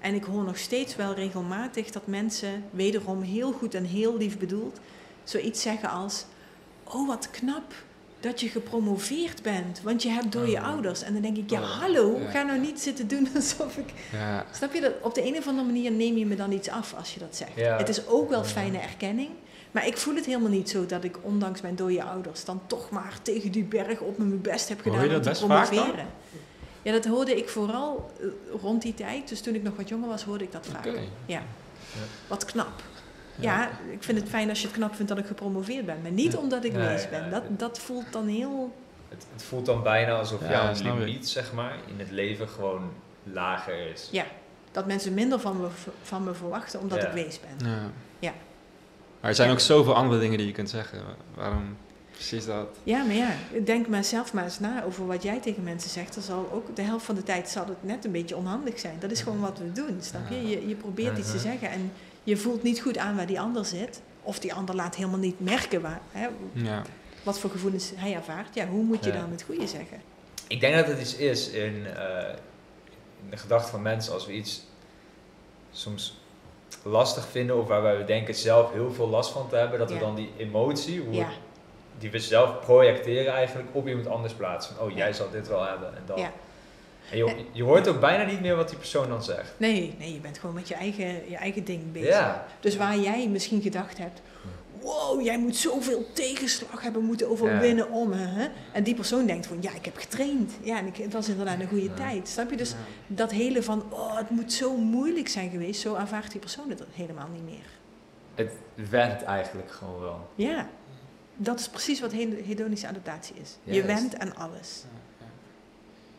Speaker 1: En ik hoor nog steeds wel regelmatig dat mensen, wederom heel goed en heel lief bedoeld, zoiets zeggen als: Oh, wat knap dat je gepromoveerd bent, want je hebt door je
Speaker 2: Oh.
Speaker 1: ouders. En dan denk ik, ja,
Speaker 3: Oh,
Speaker 1: hallo,
Speaker 3: ja.
Speaker 1: ga nou niet zitten doen alsof ik...
Speaker 3: Ja.
Speaker 1: Snap je dat? Op de een of andere manier neem je me dan iets af als je dat zegt.
Speaker 2: Ja.
Speaker 1: Het is ook wel fijne erkenning, maar ik voel het helemaal niet zo dat ik ondanks mijn dode ouders dan toch maar tegen die berg op mijn best heb
Speaker 3: Hoor je
Speaker 1: gedaan om
Speaker 3: dat
Speaker 1: te
Speaker 3: best vaak dan?
Speaker 1: promoveren. Ja, dat hoorde ik vooral eh, rond die tijd. Dus toen ik nog wat jonger was, hoorde ik dat vaak. Ja. Wat knap. Ja, ik vind het fijn als je het knap vindt dat ik gepromoveerd ben. Maar niet
Speaker 3: Ja.
Speaker 1: omdat ik
Speaker 2: Nee,
Speaker 1: wees ben. Dat, dat voelt dan heel...
Speaker 2: Het, het voelt dan bijna alsof
Speaker 3: Ja,
Speaker 2: jouw limiet, zeg maar, in het leven gewoon lager is.
Speaker 1: Ja, dat mensen minder van me, van me verwachten omdat
Speaker 2: Ja.
Speaker 1: ik wees ben.
Speaker 3: Ja. Maar er zijn ook zoveel andere dingen die je kunt zeggen. Waarom precies dat?
Speaker 1: Ja, maar ja, denk maar zelf maar eens na over wat jij tegen mensen zegt. Dan zal ook de helft van de tijd zal het net een beetje onhandig zijn. Dat is gewoon wat we doen, snap je? Je, je probeert iets te zeggen en je voelt niet goed aan waar die ander zit. Of die ander laat helemaal niet merken waar, hè,
Speaker 3: Ja.
Speaker 1: wat voor gevoelens hij ervaart. Ja, hoe moet je
Speaker 2: Ja.
Speaker 1: dan het goede zeggen?
Speaker 2: Ik denk dat het iets is in, eh, in de gedachte van mensen als we iets soms lastig vinden of waarbij we denken zelf heel veel last van te hebben, dat we
Speaker 1: Ja.
Speaker 2: dan die emotie, hoe
Speaker 1: Ja,
Speaker 2: die we zelf projecteren eigenlijk, op iemand anders plaatsen. Oh, jij zal dit wel hebben en dat.
Speaker 1: ja.
Speaker 2: En je, je hoort ook bijna niet meer wat die persoon dan zegt.
Speaker 1: Nee, nee, je bent gewoon met je eigen, je eigen ding bezig.
Speaker 2: Ja.
Speaker 1: Dus waar jij misschien gedacht hebt, wow, jij moet zoveel tegenslag hebben moeten overwinnen om, hè? En die persoon denkt van, ja, ik heb getraind. Ja, en ik, het was inderdaad een goede
Speaker 2: Ja.
Speaker 1: tijd. Snap je? Dus
Speaker 3: Ja.
Speaker 1: dat hele van, oh, het moet zo moeilijk zijn geweest, zo ervaart die persoon het helemaal niet meer.
Speaker 2: Het werkt eigenlijk gewoon wel.
Speaker 1: Ja, dat is precies wat he- hedonische adaptatie is. Je went aan alles.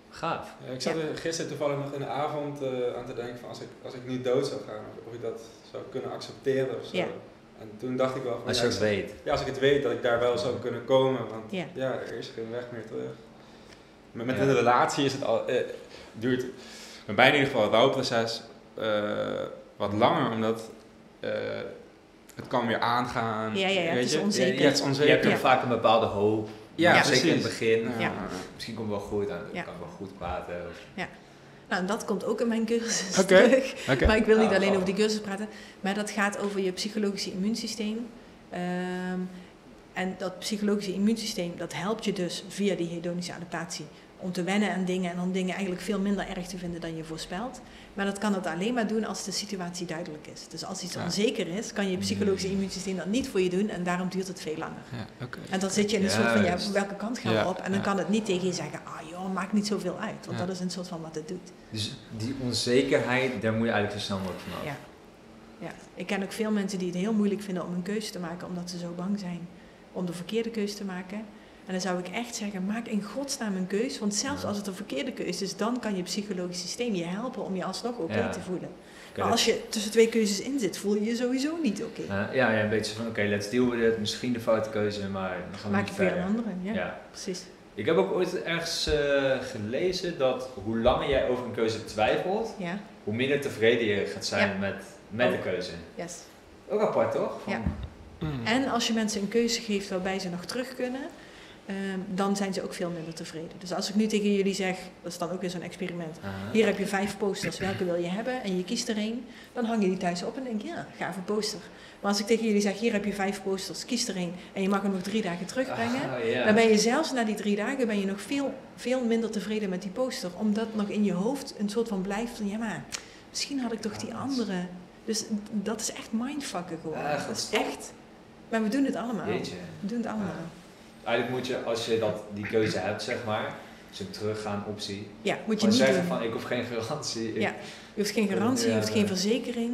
Speaker 2: Gaaf.
Speaker 3: Ja, ik zat er gisteren toevallig nog in de avond eh, aan te denken van als ik, als ik nu dood zou gaan, of, of ik dat zou kunnen accepteren of zo.
Speaker 1: Ja.
Speaker 3: En toen dacht ik wel van
Speaker 2: Als
Speaker 3: ja,
Speaker 2: het
Speaker 3: ik-
Speaker 2: weet.
Speaker 3: ja, als ik het weet dat ik daar wel zou kunnen komen, want
Speaker 1: Ja.
Speaker 3: ja, er is geen weg meer terug. Met, met
Speaker 2: Ja.
Speaker 3: een relatie is het al, eh, duurt bij mij in ieder geval het rouwproces eh, wat langer, omdat eh, het kan weer aangaan.
Speaker 1: Ja, ja, ja, het
Speaker 3: weet
Speaker 1: is
Speaker 3: je?
Speaker 1: onzeker.
Speaker 3: Ja, het is
Speaker 2: Je
Speaker 3: onzeker.
Speaker 2: hebt ook
Speaker 1: Ja.
Speaker 2: vaak een bepaalde hoop.
Speaker 3: Ja,
Speaker 2: Ja, zeker in het begin.
Speaker 3: Ja.
Speaker 1: Ja.
Speaker 2: Misschien komt het wel goed aan.
Speaker 1: Ja.
Speaker 2: kan ik wel goed praten. Of,
Speaker 1: Nou, en dat komt ook in mijn cursus terug.
Speaker 3: Oké.
Speaker 1: Maar ik wil niet alleen
Speaker 2: oh.
Speaker 1: over die cursus praten, maar dat gaat over je psychologische immuunsysteem. Ehm, en dat psychologische immuunsysteem, dat helpt je dus via die hedonische adaptatie om te wennen aan dingen en om dingen eigenlijk veel minder erg te vinden dan je voorspelt. Maar dat kan het alleen maar doen als de situatie duidelijk is. Dus als iets
Speaker 3: Ja.
Speaker 1: onzeker is, kan je psychologische immuunsysteem dat niet voor je doen en daarom duurt het veel langer.
Speaker 3: Ja.
Speaker 1: En dan zit je in een soort van, ja, welke kant gaan we op? En dan kan het niet tegen je zeggen, ah joh, maakt niet zoveel uit. Want dat is een soort van wat het doet.
Speaker 2: Dus die onzekerheid, daar moet je eigenlijk zo snel mogelijk vanaf.
Speaker 1: Ja. Ja, ik ken ook veel mensen die het heel moeilijk vinden om een keuze te maken, omdat ze zo bang zijn om de verkeerde keuze te maken. En dan zou ik echt zeggen, maak in godsnaam een keuze. Want zelfs
Speaker 2: Ja.
Speaker 1: als het een verkeerde keuze is, dan kan je psychologisch systeem je helpen om je alsnog oké
Speaker 2: Ja.
Speaker 1: te voelen.
Speaker 2: Oké,
Speaker 1: Maar als je tussen twee keuzes in zit, voel je je sowieso niet oké.
Speaker 2: ja, ja, een beetje van, oké, let's deal with it. Misschien de foute keuze, maar dan gaan we
Speaker 1: Maak
Speaker 2: niet
Speaker 1: ik weer een andere. Ja,
Speaker 2: Ja.
Speaker 1: precies.
Speaker 2: Ik heb ook ooit ergens eh, gelezen dat hoe langer jij over een keuze twijfelt,
Speaker 1: Ja,
Speaker 2: hoe minder tevreden je gaat zijn
Speaker 1: Ja.
Speaker 2: met, met de keuze.
Speaker 1: yes.
Speaker 2: Ook apart, toch? Van-
Speaker 1: Ja.
Speaker 3: Mm.
Speaker 1: En als je mensen een keuze geeft waarbij ze nog terug kunnen, dan zijn ze ook veel minder tevreden. Dus als ik nu tegen jullie zeg, dat is dan ook weer zo'n experiment. Hier heb je vijf posters, welke wil je hebben? En je kiest er één. Dan hang je die thuis op en denk je, ja, gave poster. Maar als ik tegen jullie zeg, hier heb je vijf posters, kies er één. En je mag hem nog drie dagen terugbrengen.
Speaker 2: Ah.
Speaker 1: Dan ben je zelfs na die drie dagen ben je nog veel, veel minder tevreden met die poster. Omdat nog in je hoofd een soort van blijft van, ja maar, misschien had ik toch die andere. Dus dat is echt mindfucken geworden.
Speaker 2: Ah,
Speaker 1: dat is echt. Maar we doen het allemaal. We doen het allemaal.
Speaker 2: Eigenlijk moet je, als je dat, die keuze hebt, zeg maar, zo'n teruggaan optie,
Speaker 1: Ja, moet je niet
Speaker 2: zeggen
Speaker 1: doen.
Speaker 2: van ik hoef geen garantie. ik-
Speaker 1: Ja. Je hoeft geen garantie, je hoeft geen verzekering.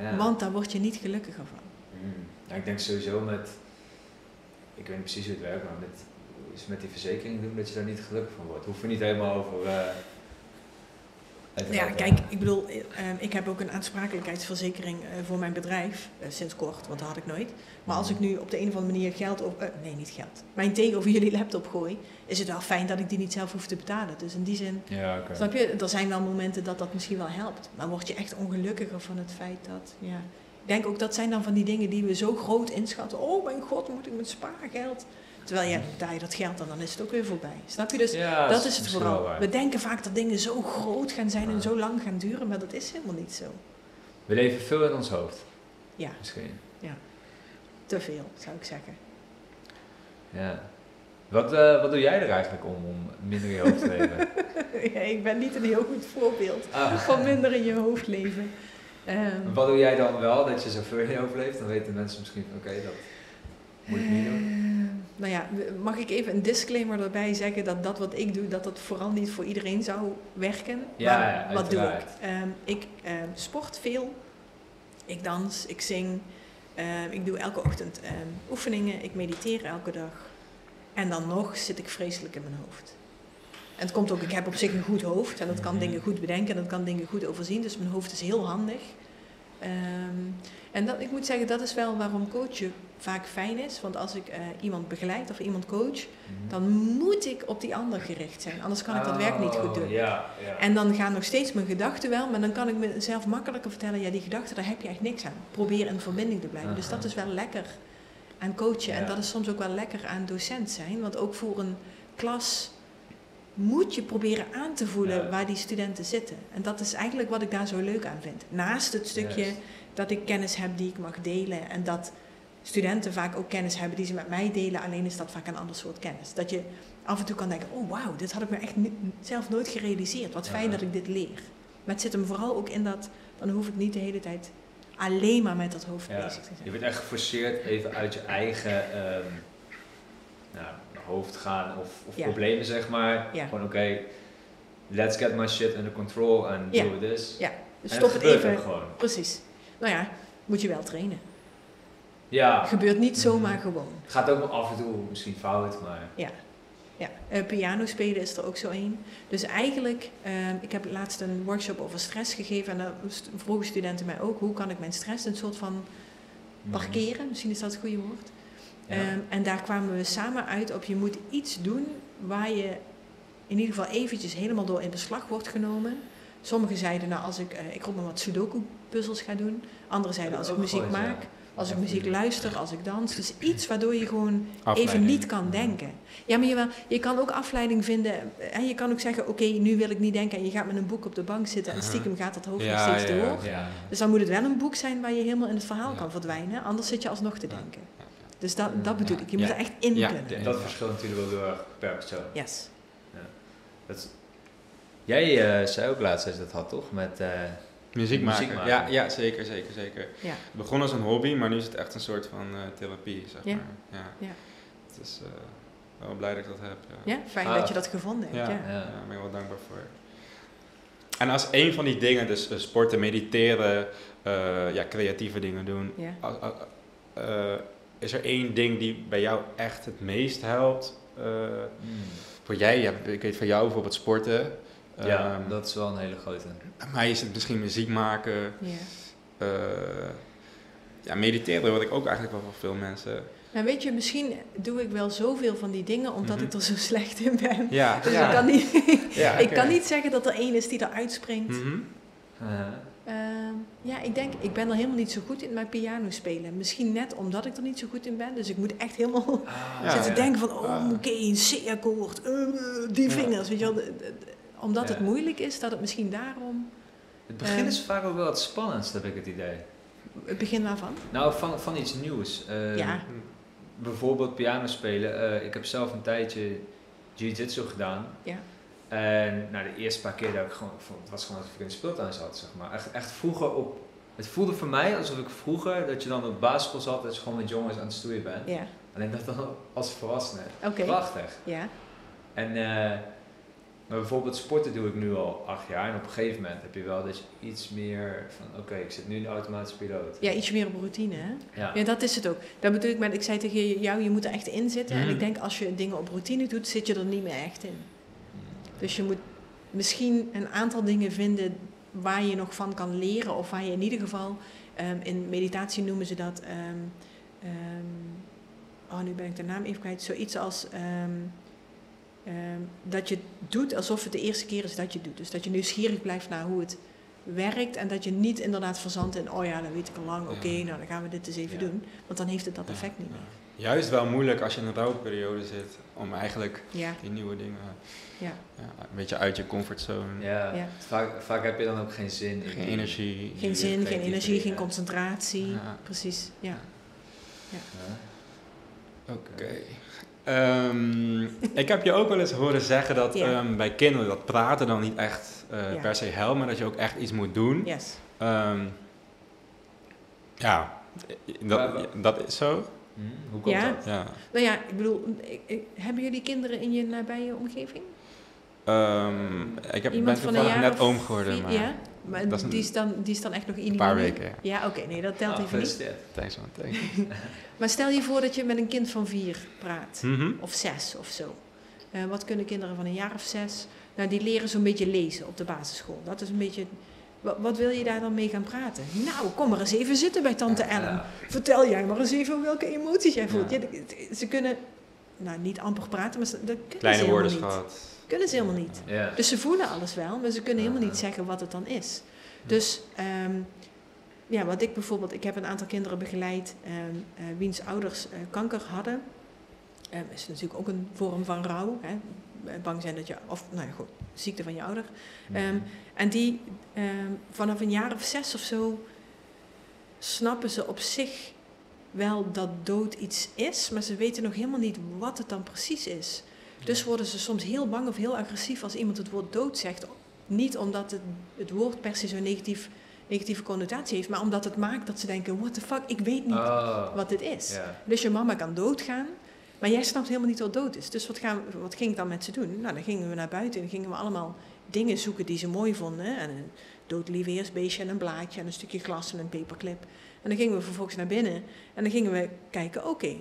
Speaker 2: Ja.
Speaker 1: Want daar word je niet gelukkiger van.
Speaker 2: Hmm. Ja, ik denk sowieso met, ik weet niet precies hoe het werkt, maar met, met die verzekering doen dat je daar niet gelukkig van wordt. Hoef je niet helemaal over. eh, te
Speaker 1: Ja, kijk, ik bedoel, eh, eh, ik heb ook een aansprakelijkheidsverzekering eh, voor mijn bedrijf, eh, sinds kort, want dat had ik nooit. Maar als ik nu op de een of andere manier geld op, eh, nee niet geld, mijn thee over jullie laptop gooi, is het wel fijn dat ik die niet zelf hoef te betalen. Dus in die zin,
Speaker 2: Ja,
Speaker 1: snap je, er zijn wel momenten dat dat misschien wel helpt. Maar word je echt ongelukkiger van het feit dat, ja. Ik denk ook dat zijn dan van die dingen die we zo groot inschatten. Oh mijn god, moet ik met spaargeld? Terwijl ja, betaal je dat geld dan, dan is het ook weer voorbij. Snap je? Dus
Speaker 2: Ja,
Speaker 1: dat is het vooral. We denken vaak dat dingen zo groot gaan zijn
Speaker 2: Ja.
Speaker 1: en zo lang gaan duren, maar dat is helemaal niet zo.
Speaker 2: We leven veel in ons hoofd.
Speaker 1: Ja.
Speaker 2: Misschien.
Speaker 1: Te veel, zou ik zeggen.
Speaker 2: Ja. Wat, eh, wat doe jij er eigenlijk om, om minder in je hoofd te leven?
Speaker 1: ja, ik ben niet een heel goed voorbeeld
Speaker 2: Ah.
Speaker 1: van minder in je hoofd leven. Ehm,
Speaker 2: Wat doe jij dan wel, dat je zoveel in je hoofd leeft? Dan weten mensen misschien van, oké, dat moet ik niet doen.
Speaker 1: Ehm, nou ja, mag ik even een disclaimer erbij zeggen dat dat wat ik doe, dat dat vooral niet voor iedereen zou werken.
Speaker 2: Ja,
Speaker 1: Maar
Speaker 2: ja,
Speaker 1: wat doe ik? Ehm, ik ehm, sport veel, ik dans, ik zing, ik doe elke ochtend oefeningen, ik mediteer elke dag. En dan nog zit ik vreselijk in mijn hoofd. En het komt ook, ik heb op zich een goed hoofd en dat kan
Speaker 2: Mhm.
Speaker 1: dingen goed bedenken en dat kan dingen goed overzien. Dus mijn hoofd is heel handig. Ehm, en dat, ik moet zeggen, dat is wel waarom coachen vaak fijn is. Want als ik eh, iemand begeleid of iemand coach,
Speaker 2: Mhm.
Speaker 1: dan moet ik op die ander gericht zijn. Anders kan ik dat werk niet goed
Speaker 2: Oh,
Speaker 1: doen.
Speaker 2: Ja, ja.
Speaker 1: En dan gaan nog steeds mijn gedachten wel, maar dan kan ik mezelf makkelijker vertellen, ja, die gedachten, daar heb je echt niks aan. Probeer in verbinding te blijven. Dus dat is wel lekker aan coachen. En dat is soms ook wel lekker aan docent zijn. Want ook voor een klas moet je proberen aan te voelen
Speaker 2: Ja.
Speaker 1: waar die studenten zitten. En dat is eigenlijk wat ik daar zo leuk aan vind. Naast het stukje dat ik kennis heb die ik mag delen en dat studenten vaak ook kennis hebben die ze met mij delen, alleen is dat vaak een ander soort kennis. Dat je af en toe kan denken, oh wauw, dit had ik me echt zelf nooit gerealiseerd. Wat fijn
Speaker 2: Ja.
Speaker 1: dat ik dit leer. Maar het zit hem vooral ook in dat, dan hoef ik niet de hele tijd alleen maar met dat hoofd
Speaker 2: Ja,
Speaker 1: bezig te
Speaker 2: Je
Speaker 1: zijn.
Speaker 2: bent echt geforceerd even uit je eigen ehm, nou, hoofd gaan of, of
Speaker 1: Ja.
Speaker 2: problemen, zeg maar.
Speaker 1: Ja.
Speaker 2: Gewoon oké, let's get my shit under control and
Speaker 1: Ja.
Speaker 2: do this.
Speaker 1: Ja, Dus stop het even.
Speaker 2: gewoon.
Speaker 1: Precies. Nou ja, moet je wel trainen.
Speaker 2: Ja,
Speaker 1: Het gebeurt niet zomaar
Speaker 2: Mhm.
Speaker 1: gewoon.
Speaker 2: gaat ook af en toe misschien fout, maar
Speaker 1: Ja, eh, piano spelen is er ook zo één. Dus eigenlijk, ehm, ik heb laatst een workshop over stress gegeven en dan vroegen studenten mij ook, hoe kan ik mijn stress een soort van parkeren, misschien is dat het goede woord.
Speaker 2: Ja.
Speaker 1: Ehm, en daar kwamen we samen uit op je moet iets doen waar je in ieder geval eventjes helemaal door in beslag wordt genomen. Sommigen zeiden, nou als ik, eh, ik roep maar wat sudoku puzzels ga doen. Anderen zeiden als ik muziek
Speaker 2: ja.
Speaker 1: maak, als ik muziek luister, als ik dans. Dus iets waardoor je gewoon even niet kan denken. Ja, maar jawel, je kan ook afleiding vinden. En je kan ook zeggen, oké, nu wil ik niet denken. En je gaat met een boek op de bank zitten en stiekem gaat dat hoofd nog steeds
Speaker 3: ja,
Speaker 1: door. Dus dan moet het wel een boek zijn waar je helemaal in het verhaal kan verdwijnen. Anders zit je alsnog te denken. Dus dat, dat bedoel ik. Je
Speaker 3: Ja.
Speaker 1: moet er echt in
Speaker 3: Ja.
Speaker 1: kunnen.
Speaker 3: Ja.
Speaker 2: Dat verschilt natuurlijk wel heel erg per persoon.
Speaker 1: Yes.
Speaker 2: Dat Jij eh, zei ook laatst dat je dat had, toch? Met, eh,
Speaker 3: Muziek maken.
Speaker 2: Muziek maken.
Speaker 3: Ja, ja, zeker, zeker, zeker.
Speaker 1: Ja.
Speaker 3: Het begon als een hobby, maar nu is het echt een soort van eh, therapie, zeg
Speaker 1: Ja.
Speaker 3: maar. Ja.
Speaker 1: Ja.
Speaker 3: Het is eh, wel blij dat ik dat heb. Ja,
Speaker 1: Ja, fijn
Speaker 2: Ah.
Speaker 1: dat je dat gevonden hebt.
Speaker 3: Ja.
Speaker 1: Ja.
Speaker 2: ja.
Speaker 3: Ja, daar ben ik wel dankbaar voor. En als een van die dingen, dus sporten, mediteren, eh, ja, creatieve dingen doen, eh, is er één ding die bij jou echt het meest helpt? Eh,
Speaker 2: Hmm.
Speaker 3: voor jij, ja, ik weet van jou bijvoorbeeld sporten.
Speaker 2: ja,
Speaker 3: Ehm,
Speaker 2: dat is wel een hele grote.
Speaker 3: Mij is het misschien muziek maken.
Speaker 1: Ja.
Speaker 3: eh, ja, mediteren hoor ik ook eigenlijk wel van veel mensen.
Speaker 1: Nou weet je, misschien doe ik wel zoveel van die dingen omdat
Speaker 3: Mhm.
Speaker 1: ik er zo slecht in ben.
Speaker 3: Ja,
Speaker 1: Dus
Speaker 3: ja.
Speaker 1: ik, kan niet,
Speaker 3: Ja,
Speaker 1: ik kan niet zeggen dat er één is die eruit springt.
Speaker 3: Mhm.
Speaker 2: Uh,
Speaker 1: Ehm, ja, ik denk, ik ben er helemaal niet zo goed in mijn piano spelen. Misschien net omdat ik er niet zo goed in ben. Dus ik moet echt helemaal
Speaker 3: Ja,
Speaker 1: zitten denken van, oh
Speaker 3: Ah.
Speaker 1: oké, een C-akkoord, eh, die vingers, weet je wel. De- de- de- omdat het moeilijk is, dat het misschien daarom,
Speaker 2: Het begin
Speaker 1: Ehm.
Speaker 2: is vaak ook wel het spannendst, heb ik het idee.
Speaker 1: het begin waarvan.
Speaker 2: Nou, van, van iets nieuws. Ehm,
Speaker 1: Ja.
Speaker 2: Bijvoorbeeld piano spelen. Eh, ik heb zelf een tijdje jiu-jitsu gedaan.
Speaker 1: Ja.
Speaker 2: En nou, de eerste paar keer dat ik gewoon, ik vond- het was gewoon alsof ik in de speeltuin zat, zeg maar. Echt, echt vroeger op, het voelde voor mij alsof ik vroeger, dat je dan op basisschool zat, dat je gewoon met jongens aan het stoeien bent.
Speaker 1: Ja,
Speaker 2: Alleen dat dan als volwassene.
Speaker 1: oké.
Speaker 2: Prachtig.
Speaker 1: Ja,
Speaker 2: En eh, maar bijvoorbeeld sporten doe ik nu al acht jaar. En op een gegeven moment heb je wel dat je iets meer van, oké, ik zit nu in de automatische piloot.
Speaker 1: ja, iets meer op routine, hè?
Speaker 2: Ja.
Speaker 1: Ja, dat is het ook. Dat bedoel ik met, ik zei tegen jou, je moet er echt in zitten. En
Speaker 3: Mhm.
Speaker 1: ik denk, als je dingen op routine doet, zit je er niet meer echt in. Dus je moet misschien een aantal dingen vinden waar je nog van kan leren. Of waar je in ieder geval, ehm, in meditatie noemen ze dat, ehm, ehm, oh nu ben ik de naam even kwijt, zoiets als dat je doet alsof het de eerste keer is dat je doet. Dus dat je nieuwsgierig blijft naar hoe het werkt en dat je niet inderdaad verzandt in, oh ja, dat weet ik al lang, oké,
Speaker 3: Ja.
Speaker 1: nou dan gaan we dit eens even
Speaker 2: Ja.
Speaker 1: doen. Want dan heeft het dat
Speaker 3: Ja,
Speaker 1: effect niet meer.
Speaker 3: Juist wel moeilijk als je in een rouwperiode zit, om eigenlijk die nieuwe dingen
Speaker 1: ja,
Speaker 3: ja, een beetje uit je comfortzone,
Speaker 2: Ja,
Speaker 1: Ja.
Speaker 2: Vaak, vaak heb je dan ook geen zin in.
Speaker 3: geen
Speaker 2: die-
Speaker 3: energie.
Speaker 1: geen zin, geen energie, geen concentratie.
Speaker 3: Ja.
Speaker 1: Precies, ja.
Speaker 2: Ja.
Speaker 3: Oké. Ehm, ik heb je ook wel eens horen zeggen dat ehm, bij kinderen dat praten dan niet echt eh, per se helpt, maar dat je ook echt iets moet doen.
Speaker 1: Yes.
Speaker 3: Ehm, ja, dat, dat is zo.
Speaker 2: Hm, Hoe komt
Speaker 1: Ja.
Speaker 2: dat?
Speaker 3: Ja.
Speaker 1: Nou ja, ik bedoel, ik, ik- hebben jullie kinderen in je nabije omgeving?
Speaker 3: Ehm, ik heb, ben
Speaker 1: Iemand van een
Speaker 3: toevallig
Speaker 1: jaar
Speaker 3: net
Speaker 1: of
Speaker 3: oom geworden,
Speaker 1: vier-
Speaker 3: maar
Speaker 1: Ja, maar
Speaker 3: Dat is een-
Speaker 1: die, is dan, die is dan echt nog in
Speaker 3: een paar weken. Ja.
Speaker 1: Ja, oké, nee, dat telt
Speaker 2: Ah,
Speaker 1: even niet.
Speaker 3: Thanks man, thanks.
Speaker 1: Maar stel je voor dat je met een kind van vier praat,
Speaker 3: Mhm.
Speaker 1: of zes of zo. Eh, wat kunnen kinderen van een jaar of zes? Nou, die leren zo'n beetje lezen op de basisschool. Dat is een beetje... Wat, wat wil je daar dan mee gaan praten? Nou, kom maar eens even zitten bij tante Ellen.
Speaker 2: Ja.
Speaker 1: Vertel jij maar eens even welke emoties jij voelt.
Speaker 2: Ja.
Speaker 1: Ja, de- ze kunnen, nou niet amper praten, maar ze, dat kunnen
Speaker 3: Kleine
Speaker 1: ze helemaal niet.
Speaker 3: woordenschat.
Speaker 1: Kunnen ze helemaal niet. Dus ze voelen alles wel, maar ze kunnen helemaal niet zeggen wat het dan is. Dus ehm, ja, wat ik bijvoorbeeld, ik heb een aantal kinderen begeleid ehm, eh, wiens ouders eh, kanker hadden. Ehm is natuurlijk ook een vorm van rouw. Hè? Eh, Bang zijn dat je, of nou ja, goed, ziekte van je ouder. Ehm, en die vanaf een jaar of zes of zo snappen ze op zich wel dat dood iets is, maar ze weten nog helemaal niet wat het dan precies is. Dus worden ze soms heel bang of heel agressief als iemand het woord dood zegt. Niet omdat het, het woord per se zo'n negatief, negatieve connotatie heeft, maar omdat het maakt dat ze denken: what the fuck, ik weet niet
Speaker 2: Oh.
Speaker 1: wat dit is. Dus je mama kan doodgaan, maar jij snapt helemaal niet wat dood is. Dus wat, gaan, wat ging ik dan met ze doen? Nou, dan gingen we naar buiten en gingen we allemaal dingen zoeken die ze mooi vonden. En een dood lieveheersbeestje en een blaadje en een stukje glas en een paperclip. En dan gingen we vervolgens naar binnen en dan gingen we kijken, oké,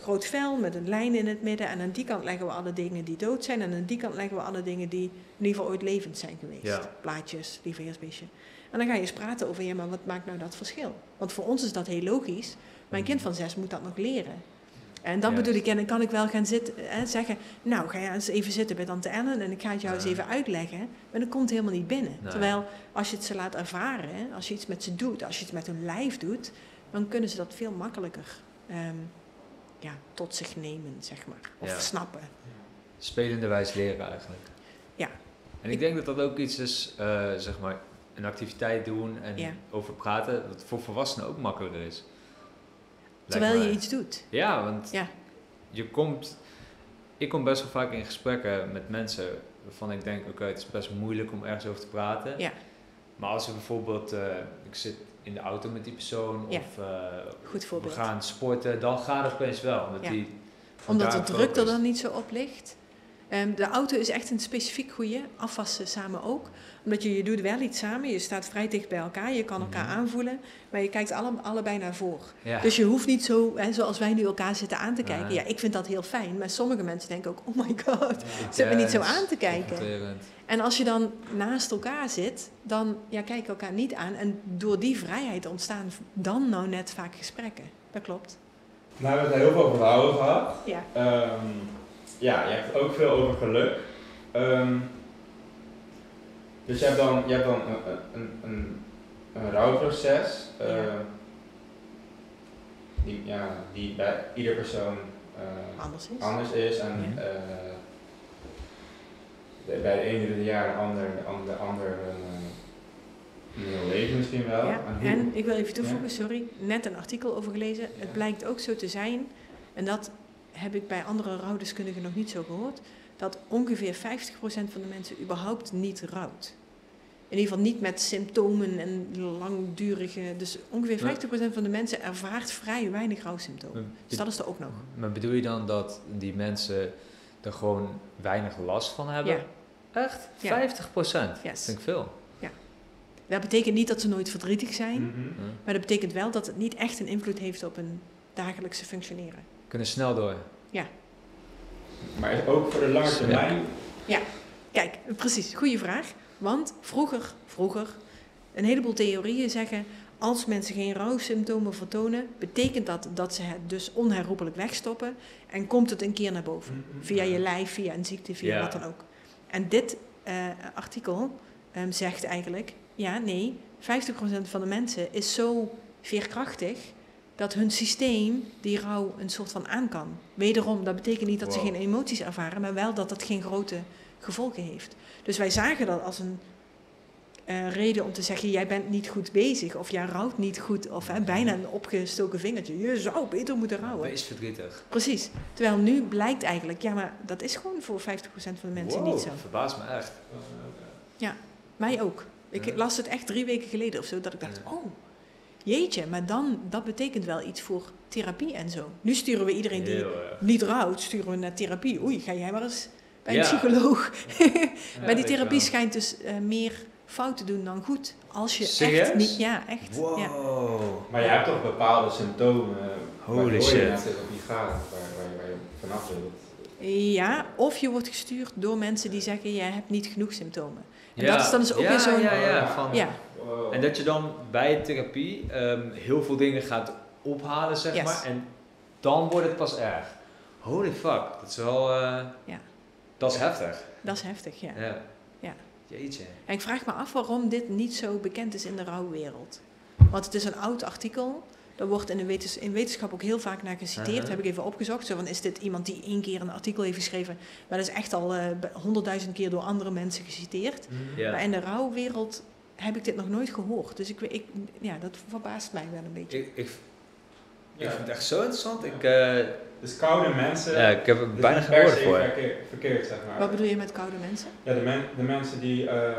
Speaker 1: groot vel met een lijn in het midden. En aan die kant leggen we alle dingen die dood zijn. En aan die kant leggen we alle dingen die in ieder geval ooit levend zijn geweest.
Speaker 2: Ja.
Speaker 1: Blaadjes, lieveheersbeestje. En dan ga je eens praten over, ja, maar wat maakt nou dat verschil? Want voor ons is dat heel logisch. Mijn kind van zes moet dat nog leren. En dan bedoel ik, en dan kan ik wel gaan zitten en zeggen, nou ga je eens even zitten bij tante Ellen en ik ga het jou eens even uitleggen. Maar dat komt helemaal niet binnen.
Speaker 2: Nee.
Speaker 1: Terwijl als je het ze laat ervaren, als je iets met ze doet, als je iets met hun lijf doet, dan kunnen ze dat veel makkelijker ehm, ja, tot zich nemen, zeg maar. Of
Speaker 2: Ja.
Speaker 1: snappen.
Speaker 2: Spelende wijs leren eigenlijk.
Speaker 1: Ja.
Speaker 2: En ik denk dat dat ook iets is, eh, zeg maar, een activiteit doen en
Speaker 1: Ja.
Speaker 2: over praten, dat voor volwassenen ook makkelijker is.
Speaker 1: Terwijl je iets doet.
Speaker 2: Ja, want
Speaker 1: Ja.
Speaker 2: je komt... Ik kom best wel vaak in gesprekken met mensen waarvan ik denk, oké, het is best moeilijk om ergens over te praten.
Speaker 1: Ja.
Speaker 2: Maar als we bijvoorbeeld, eh, ik zit in de auto met die persoon
Speaker 1: Ja.
Speaker 2: of eh,
Speaker 1: Goed
Speaker 2: we
Speaker 1: voorbeeld.
Speaker 2: gaan sporten, dan gaat het opeens wel. Omdat,
Speaker 1: Ja.
Speaker 2: die
Speaker 1: Omdat de druk er dan niet zo op ligt. Ehm, de auto is echt een specifiek goede, afwassen samen ook. Omdat je, je doet wel iets samen, je staat vrij dicht bij elkaar, je kan elkaar
Speaker 2: Mhm.
Speaker 1: aanvoelen, maar je kijkt alle, allebei naar voren.
Speaker 2: Ja.
Speaker 1: Dus je hoeft niet zo, hè, zoals wij nu elkaar zitten aan te kijken.
Speaker 2: Nee.
Speaker 1: Ja, ik vind dat heel fijn, maar sommige mensen denken ook, oh my god,
Speaker 2: Ja,
Speaker 1: zit me niet zo aan te kijken. En als je dan naast elkaar zit, dan ja, kijk je elkaar niet aan. En door die vrijheid ontstaan dan nou net vaak gesprekken. Dat klopt.
Speaker 3: Nou, we hebben het heel veel over gehad.
Speaker 1: Ja.
Speaker 3: Ehm, ja, je hebt ook veel over geluk. Ehm, dus je hebt dan, je hebt dan een, een, een, een rouwproces.
Speaker 1: Ja.
Speaker 3: die, ja, die bij ieder persoon eh,
Speaker 1: Anders is.
Speaker 3: anders is. En
Speaker 1: Ja.
Speaker 3: eh, de- bij de ene een jaar, de ander, de ander, de ander een, heel leven misschien wel.
Speaker 1: Ja,
Speaker 3: hoe-
Speaker 1: en ik wil even toevoegen, sorry, net een artikel over gelezen. Het blijkt ook zo te zijn, en dat heb ik bij andere rouwdeskundigen nog niet zo gehoord, dat ongeveer 50% van de mensen überhaupt niet rouwt. In ieder geval niet met symptomen en langdurige. Dus ongeveer
Speaker 2: Ja.
Speaker 1: 50% van de mensen ervaart vrij weinig rouwsymptomen. Dus dat is er ook nog.
Speaker 2: Maar bedoel je dan dat die mensen er gewoon weinig last van hebben?
Speaker 1: Ja.
Speaker 2: Echt?
Speaker 1: Ja.
Speaker 2: 50 procent?
Speaker 1: Yes.
Speaker 2: Dat vind ik veel.
Speaker 1: Dat betekent niet dat ze nooit verdrietig zijn,
Speaker 3: Mhm.
Speaker 2: Hm.
Speaker 1: maar dat betekent wel dat het niet echt een invloed heeft op hun dagelijkse functioneren.
Speaker 2: Kunnen snel door.
Speaker 3: Maar is ook voor de lange
Speaker 2: Ja.
Speaker 3: termijn.
Speaker 1: Kijk, precies, goede vraag. Want vroeger, vroeger, een heleboel theorieën zeggen, als mensen geen rouwsymptomen vertonen, betekent dat dat ze het dus onherroepelijk wegstoppen en komt het een keer naar boven. Via je lijf, via een ziekte, via
Speaker 2: Ja.
Speaker 1: wat dan ook. En dit eh, artikel ehm, zegt eigenlijk, ja, nee, 50% van de mensen is zo veerkrachtig dat hun systeem die rouw een soort van aan kan. Wederom, dat betekent niet dat ze geen emoties ervaren, maar wel dat dat geen grote gevolgen heeft. Dus wij zagen dat als een eh, reden om te zeggen, jij bent niet goed bezig of jij rouwt niet goed of hè, bijna een opgestoken vingertje. Je zou beter moeten rouwen.
Speaker 2: Wees verdrietig.
Speaker 1: Precies. Terwijl nu blijkt eigenlijk, ja, maar dat is gewoon voor 50% van de mensen
Speaker 2: Wow,
Speaker 1: niet zo.
Speaker 2: verbaast me echt.
Speaker 1: Mij ook. Ik
Speaker 2: Ja.
Speaker 1: las het echt drie weken geleden of zo, dat ik dacht,
Speaker 2: Ja.
Speaker 1: oh, jeetje, maar dan, dat betekent wel iets voor therapie en zo. Nu sturen we iedereen die niet rouwt, sturen we naar therapie. Oei, ga jij maar eens bij een
Speaker 2: Ja.
Speaker 1: psycholoog.
Speaker 2: Ja,
Speaker 1: maar die therapie schijnt dus eh, meer fout te doen dan goed. Als je
Speaker 2: Serieus?
Speaker 1: echt niet, ja, echt.
Speaker 2: Wow.
Speaker 1: Ja.
Speaker 3: Maar je hebt toch bepaalde symptomen
Speaker 2: Holy shit.
Speaker 3: je naar therapie gaat, waar, waar, waar je vanaf wilt.
Speaker 1: ja, of je wordt gestuurd door mensen die zeggen, jij hebt niet genoeg symptomen. En
Speaker 2: Ja.
Speaker 1: dat is dan dus ook
Speaker 2: ja,
Speaker 1: weer zo'n-
Speaker 2: Ja, ja, van,
Speaker 1: Ja,
Speaker 3: Wow.
Speaker 2: En dat je dan bij therapie ehm, heel veel dingen gaat ophalen, zeg
Speaker 1: Yes.
Speaker 2: maar. En dan wordt het pas erg. Holy fuck, dat is wel... eh,
Speaker 1: Ja.
Speaker 2: Dat is heftig.
Speaker 1: dat is heftig, ja.
Speaker 2: Ja.
Speaker 1: Ja.
Speaker 2: Jeetje.
Speaker 1: En ik vraag me af waarom dit niet zo bekend is in de rouwwereld. Want het is een oud artikel. Daar wordt in, de wetens- in wetenschap ook heel vaak naar geciteerd. Heb ik even opgezocht. Zo van, is dit iemand die één keer een artikel heeft geschreven? Maar dat is echt al eh, honderdduizend keer door andere mensen geciteerd.
Speaker 2: Ja.
Speaker 1: Maar in de rouwwereld heb ik dit nog nooit gehoord. Dus ik, weet- ik, ja, dat verbaast mij wel een beetje.
Speaker 2: Ik, ik, vind het echt zo interessant. Ik, eh,
Speaker 3: Dus koude mensen.
Speaker 2: ja, ik heb er bijna geen woorden voor.
Speaker 3: verkeer- verkeerd, zeg maar.
Speaker 1: Wat bedoel je met koude mensen?
Speaker 3: Ja, de, men, de mensen die. eh,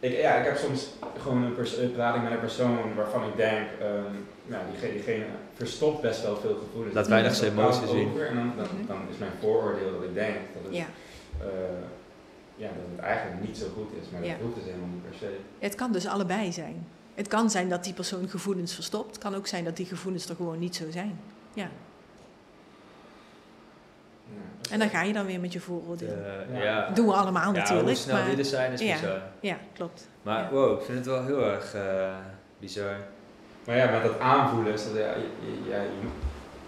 Speaker 3: ik, ja, ik heb soms gewoon een, pers- een prating met een persoon waarvan ik denk, ehm, ja, diegene, diegene verstopt best wel veel gevoelens.
Speaker 2: Laat weinig zijn emoties zien.
Speaker 3: over En dan, dan,
Speaker 1: Mhm.
Speaker 3: dan is mijn vooroordeel dat ik denk dat het,
Speaker 1: Ja.
Speaker 3: eh, ja, dat het eigenlijk niet zo goed is, maar
Speaker 1: Ja.
Speaker 3: dat hoeft dus helemaal niet per se.
Speaker 1: Het kan dus allebei zijn. Het kan zijn dat die persoon gevoelens verstopt. Het kan ook zijn dat die gevoelens er gewoon niet zo zijn. Ja.
Speaker 3: Ja.
Speaker 1: En dan ga je dan weer met je vooroordeel.
Speaker 2: Eh,
Speaker 3: Ja.
Speaker 2: ja.
Speaker 1: Doen we allemaal
Speaker 2: Ja,
Speaker 1: natuurlijk.
Speaker 2: hoe snel
Speaker 1: maar,
Speaker 2: die er zijn is
Speaker 1: ja.
Speaker 2: bizar.
Speaker 1: Ja, klopt.
Speaker 2: Maar
Speaker 1: Ja.
Speaker 2: wow, ik vind het wel heel erg eh, bizar.
Speaker 3: Maar ja, met dat aanvoelen is dat ja, je, je- ja, je moet-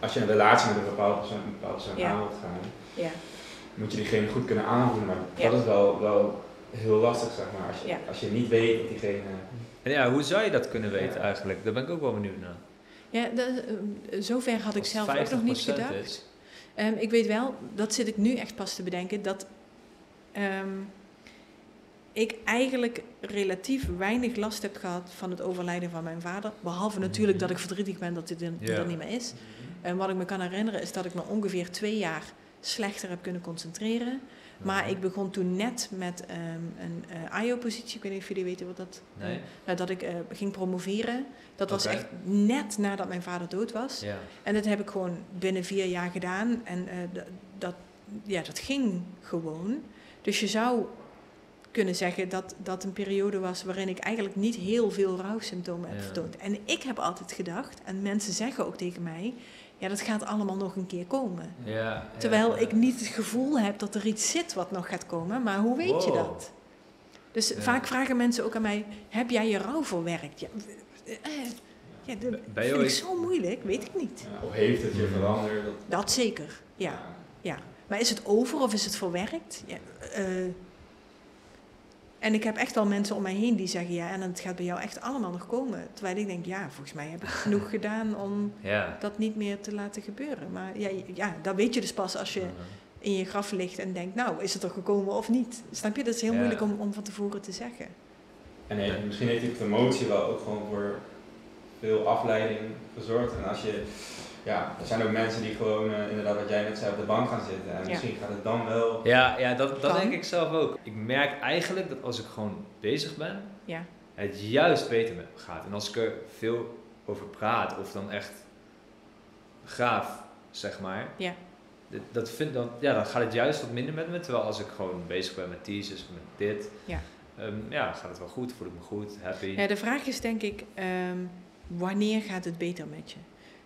Speaker 3: als je een relatie met een bepaalde persoon, een bepaalde persoon
Speaker 1: Ja.
Speaker 3: aan wilt gaan,
Speaker 1: Ja.
Speaker 3: Moet je diegene goed kunnen aanvoelen. Maar
Speaker 1: Ja.
Speaker 3: dat is wel, wel heel lastig, zeg maar. Als je,
Speaker 1: Ja.
Speaker 3: als je niet weet dat diegene.
Speaker 2: En ja, hoe zou je dat kunnen weten eigenlijk? Daar ben ik ook wel benieuwd naar.
Speaker 1: Ja, dat, eh, zover had ik zelf ook nog niet
Speaker 2: 50%
Speaker 1: gedacht.
Speaker 2: is.
Speaker 1: Ehm, ik weet wel, dat zit ik nu echt pas te bedenken, dat ehm, ik eigenlijk relatief weinig last heb gehad van het overlijden van mijn vader. Behalve natuurlijk dat ik verdrietig ben dat hij er,
Speaker 2: Ja.
Speaker 1: er niet meer is. En wat ik me kan herinneren is dat ik me ongeveer twee jaar slechter heb kunnen concentreren. Maar ik begon toen net met ehm, een eh IO-positie. Ik weet niet of jullie weten wat dat
Speaker 2: Nee?
Speaker 1: Nou, dat ik eh, ging promoveren. Dat was echt net nadat mijn vader dood was.
Speaker 2: Ja.
Speaker 1: En dat heb ik gewoon binnen vier jaar gedaan. En eh, dat, ja, dat ging gewoon. Dus je zou kunnen zeggen dat dat een periode was waarin ik eigenlijk niet heel veel rouwsymptomen heb
Speaker 2: Ja.
Speaker 1: vertoond. En ik heb altijd gedacht, en mensen zeggen ook tegen mij, ja, dat gaat allemaal nog een keer komen.
Speaker 2: Ja,
Speaker 1: Terwijl
Speaker 2: ja.
Speaker 1: ik niet het gevoel heb dat er iets zit wat nog gaat komen, maar hoe weet je dat? Dus
Speaker 2: Ja.
Speaker 1: vaak vragen mensen ook aan mij, heb jij je rouw verwerkt? Ja, eh, eh, ja, dat vind ik zo moeilijk, weet ik niet.
Speaker 3: Ja, of heeft het je veranderd? Dat,
Speaker 1: Dat zeker, ja. ja. Maar is het over of is het verwerkt? Ja, eh, en ik heb echt wel mensen om mij heen die zeggen, ja, en het gaat bij jou echt allemaal nog komen. Terwijl ik denk, ja, volgens mij heb ik genoeg gedaan om
Speaker 2: Ja.
Speaker 1: dat niet meer te laten gebeuren. Maar ja, ja, dat weet je dus pas als je in je graf ligt en denkt, nou, is het er gekomen of niet? Snap je? Dat is heel
Speaker 2: Ja.
Speaker 1: moeilijk om, om van tevoren te zeggen.
Speaker 3: En nee, misschien heeft die emotie wel ook gewoon voor veel afleiding gezorgd. En als je, ja, er zijn ook mensen die gewoon, eh, inderdaad wat jij net zei, op de bank gaan zitten. En
Speaker 1: Ja.
Speaker 3: misschien gaat het dan wel.
Speaker 2: Ja, ja dat, dat denk ik zelf ook. Ik merk eigenlijk dat als ik gewoon bezig ben,
Speaker 1: Ja,
Speaker 2: het juist beter met me gaat. En als ik er veel over praat, of dan echt gaaf, zeg maar,
Speaker 1: ja,
Speaker 2: dat vind, dan, ja, dan gaat het juist wat minder met me. Terwijl als ik gewoon bezig ben met teasers, met dit,
Speaker 1: Ja.
Speaker 2: ehm, ja, gaat het wel goed, voel ik me goed, happy.
Speaker 1: ja. De vraag is denk ik, ehm, wanneer gaat het beter met je?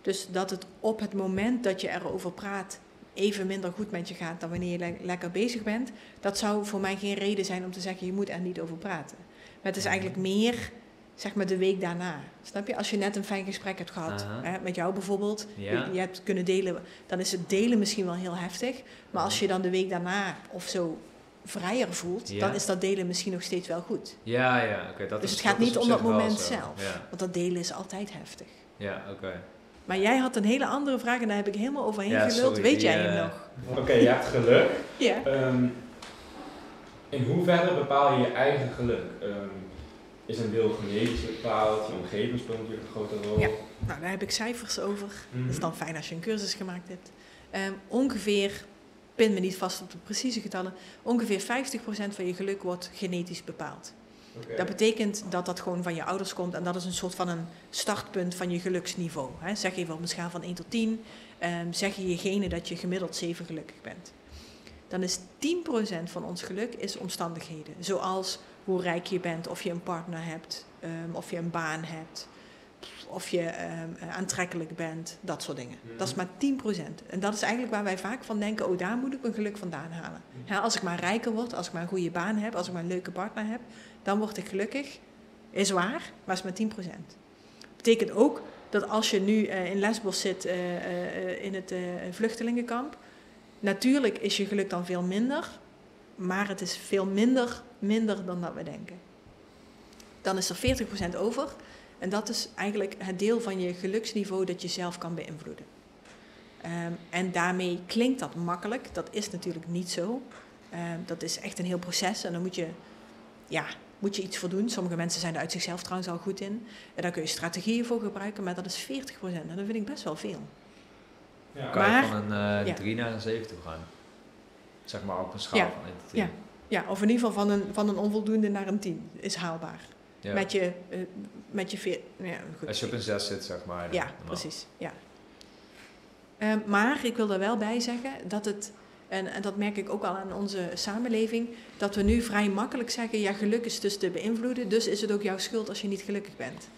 Speaker 1: Dus dat het op het moment dat je erover praat even minder goed met je gaat dan wanneer je le- lekker bezig bent, dat zou voor mij geen reden zijn om te zeggen je moet er niet over praten. Maar het is eigenlijk meer, zeg maar, de week daarna. Snap je? Als je net een fijn gesprek hebt gehad, hè, met jou bijvoorbeeld,
Speaker 2: Ja.
Speaker 1: je, je hebt kunnen delen, dan is het delen misschien wel heel heftig. Maar als je dan de week daarna of zo vrijer voelt,
Speaker 2: Ja.
Speaker 1: dan is dat delen misschien nog steeds wel goed.
Speaker 2: Ja, ja, oké. dat
Speaker 1: Dus
Speaker 2: is-
Speaker 1: het gaat niet om dat moment zelf.
Speaker 2: Ja,
Speaker 1: Want dat delen is altijd heftig.
Speaker 2: ja oké.
Speaker 1: Maar jij had een hele andere vraag en daar heb ik helemaal overheen
Speaker 2: Ja,
Speaker 1: geluld.
Speaker 2: sorry,
Speaker 1: Weet
Speaker 2: die,
Speaker 1: jij hem
Speaker 2: eh,
Speaker 1: nog?
Speaker 3: Oké, je hebt geluk.
Speaker 1: Ja.
Speaker 3: Ehm, in hoeverre bepaal je je eigen geluk? Ehm, is een deel genetisch bepaald, je omgeving speelt natuurlijk een grote rol.
Speaker 1: Ja. Nou, daar heb ik cijfers over.
Speaker 3: Mhm.
Speaker 1: Dat is dan fijn als je een cursus gemaakt hebt. Ehm, ongeveer, pin me niet vast op de precieze getallen, ongeveer 50% van je geluk wordt genetisch bepaald. Dat betekent dat dat gewoon van je ouders komt en dat is een soort van een startpunt van je geluksniveau. Hè. Zeg even op een schaal van 1 tot 10, ehm, zeg je je genen dat je gemiddeld 7 gelukkig bent. Dan is 10% van ons geluk is omstandigheden. Zoals hoe rijk je bent, of je een partner hebt, ehm, of je een baan hebt, of je ehm, eh, aantrekkelijk bent, dat soort dingen.
Speaker 3: Mhm.
Speaker 1: Dat is maar 10%. En dat is eigenlijk waar wij vaak van denken, oh daar moet ik mijn geluk vandaan halen. Ja, als ik maar rijker word, als ik maar een goede baan heb, als ik maar een leuke partner heb, dan word ik gelukkig. Is waar, maar is maar 10%. Betekent ook dat als je nu eh, in Lesbos zit eh, eh, in het vluchtelingenkamp, natuurlijk is je geluk dan veel minder, maar het is veel minder, minder dan dat we denken. Dan is er 40% over en dat is eigenlijk het deel van je geluksniveau dat je zelf kan beïnvloeden. Ehm, en daarmee klinkt dat makkelijk, dat is natuurlijk niet zo. Ehm, dat is echt een heel proces en dan moet je, ja, moet je iets voor doen. Sommige mensen zijn er uit zichzelf trouwens al goed in. En daar kun je strategieën voor gebruiken, maar dat is 40% en dat vind ik best wel veel.
Speaker 3: Ja.
Speaker 2: Kan je
Speaker 1: Maar-
Speaker 2: van een eh
Speaker 1: ja.
Speaker 2: 3 naar een 7 toe gaan? Zeg maar op een schaal
Speaker 1: Ja.
Speaker 2: van 1 tot 10.
Speaker 1: Ja. Ja, of in ieder geval van een, van een onvoldoende naar een 10 is haalbaar.
Speaker 2: Ja.
Speaker 1: Met je, eh, met je veer, ja, goed.
Speaker 2: Als je op een 6 zit, zeg maar.
Speaker 1: Ja,
Speaker 2: normaal.
Speaker 1: precies. Ja. Ehm, maar ik wil er wel bij zeggen dat het, en, en dat merk ik ook al aan onze samenleving, dat we nu vrij makkelijk zeggen, ja, geluk is dus te beïnvloeden, dus is het ook jouw schuld als je niet gelukkig bent.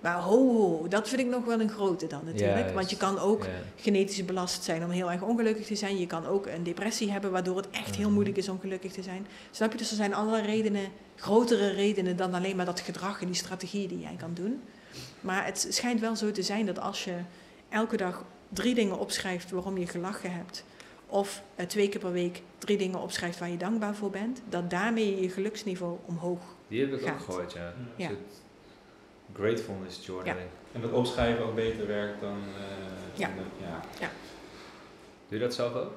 Speaker 1: Maar ho, ho, dat vind ik nog wel een grote dan natuurlijk. Want je kan ook
Speaker 2: Ja.
Speaker 1: genetisch belast zijn om heel erg ongelukkig te zijn. Je kan ook een depressie hebben, waardoor het echt heel
Speaker 2: Mhm.
Speaker 1: moeilijk is om gelukkig te zijn. Snap je? Dus er zijn allerlei redenen, grotere redenen dan alleen maar dat gedrag en die strategie die jij kan doen. Maar het schijnt wel zo te zijn dat als je elke dag drie dingen opschrijft waarom je gelachen hebt, of eh, twee keer per week drie dingen opschrijft waar je dankbaar voor bent, dat daarmee je geluksniveau omhoog.
Speaker 2: Die heb ik ook
Speaker 1: Gaat.
Speaker 2: gehoord, ja.
Speaker 1: Ja.
Speaker 2: Gratefulness journaling.
Speaker 3: En dat opschrijven ook beter werkt dan... eh,
Speaker 1: Ja.
Speaker 3: dan de- ja.
Speaker 2: Doe je dat zelf ook?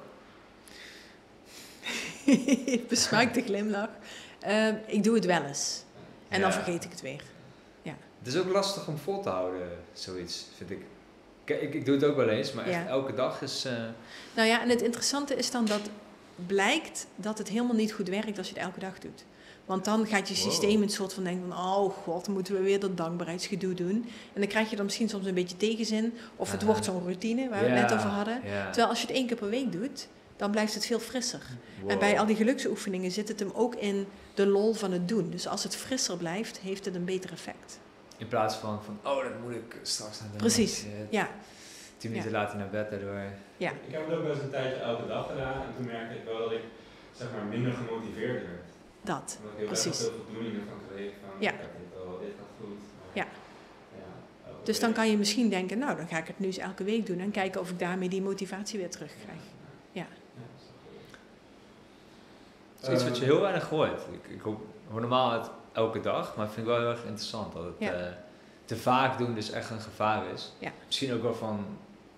Speaker 1: Besmaakte glimlach. Ehm, ik doe het wel eens. En dan
Speaker 2: Ja.
Speaker 1: vergeet ik het weer.
Speaker 2: Het is ook lastig om vol te houden, zoiets, vind ik. Ik, ik doe het ook wel eens, maar echt
Speaker 1: Ja.
Speaker 2: elke dag is... eh,
Speaker 1: Nou ja, en het interessante is dan dat blijkt dat het helemaal niet goed werkt als je het elke dag doet. Want dan gaat je
Speaker 2: Wow.
Speaker 1: systeem een soort van denken van, oh god, dan moeten we weer dat dankbaarheidsgedoe doen. En dan krijg je er misschien soms een beetje tegenzin. Of het
Speaker 2: Ah.
Speaker 1: wordt zo'n routine, waar we het net over hadden. Terwijl als je het één keer per week doet, dan blijft het veel frisser. En bij al die geluksoefeningen zit het hem ook in de lol van het doen. Dus als het frisser blijft, heeft het een beter effect.
Speaker 2: In plaats van, van oh, dat moet ik straks naar de
Speaker 1: Precies. Ja,
Speaker 2: Tien minuten later naar bed daardoor.
Speaker 1: ja.
Speaker 3: Ik heb het ook wel eens een tijdje elke dag gedaan en toen merkte ik wel dat ik zeg maar minder gemotiveerd werd.
Speaker 1: dat.
Speaker 3: Omdat ik heel best wel
Speaker 1: Precies.
Speaker 3: veel voldoening ervan kreeg van
Speaker 1: Ja.
Speaker 3: ik heb dit al, dit gaat goed.
Speaker 1: Ja.
Speaker 3: ja,
Speaker 1: Dus dan kan je misschien denken, nou, dan ga ik het nu eens elke week doen en kijken of ik daarmee die motivatie weer terugkrijg. Ja.
Speaker 3: dat is
Speaker 2: iets wat je heel weinig hoort. Ik, ik hoor hoor normaal het elke dag, maar ik vind het wel heel erg interessant dat het
Speaker 1: Ja.
Speaker 2: eh, te vaak doen dus echt een gevaar is.
Speaker 1: Ja.
Speaker 2: Misschien ook wel van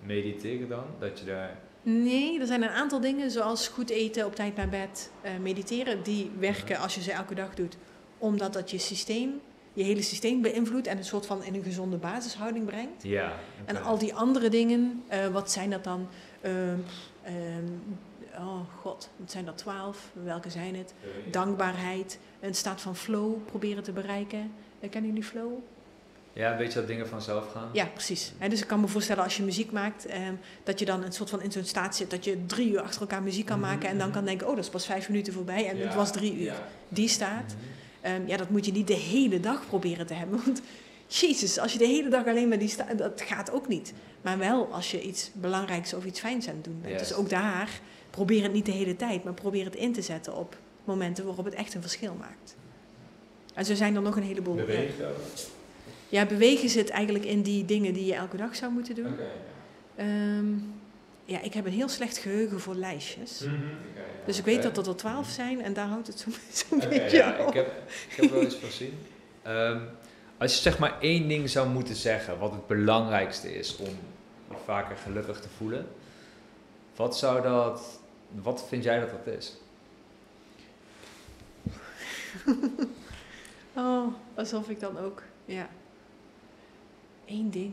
Speaker 2: mediteren dan, dat je daar...
Speaker 1: Nee, er zijn een aantal dingen zoals goed eten, op tijd naar bed, eh, mediteren, die werken als je ze elke dag doet. Omdat dat je systeem, je hele systeem beïnvloedt en een soort van in een gezonde basishouding brengt.
Speaker 2: Ja.
Speaker 1: En al die andere dingen, eh, wat zijn dat dan? Oh god, wat zijn dat? Twaalf? Welke zijn het? Dankbaarheid, een staat van flow proberen te bereiken. Kennen jullie flow?
Speaker 2: Ja, een beetje dat dingen vanzelf gaan.
Speaker 1: Ja, precies. Hè, dus ik kan me voorstellen als je muziek maakt, ehm, dat je dan een soort van in zo'n staat zit dat je drie uur achter elkaar muziek kan
Speaker 3: Mhm,
Speaker 1: maken en dan
Speaker 3: mhm.
Speaker 1: kan denken, oh, dat is pas vijf minuten voorbij en
Speaker 3: ja,
Speaker 1: het was drie uur.
Speaker 3: Ja.
Speaker 1: Die staat.
Speaker 2: Mhm.
Speaker 1: Ehm, ja, dat moet je niet de hele dag proberen te hebben. Want jezus, als je de hele dag alleen maar die staat, dat gaat ook niet. Maar wel als je iets belangrijks of iets fijns aan het doen bent. Dus ook daar, probeer het niet de hele tijd, maar probeer het in te zetten op momenten waarop het echt een verschil maakt. En zo zijn er nog een heleboel.
Speaker 3: Bewegen.
Speaker 1: Ja, bewegen zit eigenlijk in die dingen die je elke dag zou moeten doen.
Speaker 3: Oké, ja.
Speaker 1: Ehm, ja, ik heb een heel slecht geheugen voor lijstjes.
Speaker 3: Oké, ja.
Speaker 1: Dus ik weet
Speaker 2: Oké.
Speaker 1: dat er twaalf zijn en daar houdt het zo'n
Speaker 3: Oké,
Speaker 1: beetje
Speaker 2: Ja,
Speaker 1: op.
Speaker 2: ik heb, ik heb wel eens gezien. Ehm, als je zeg maar één ding zou moeten zeggen, wat het belangrijkste is om je vaker gelukkig te voelen, wat zou dat, wat vind jij dat dat is?
Speaker 1: Oh, alsof ik dan ook, ja. Eén ding.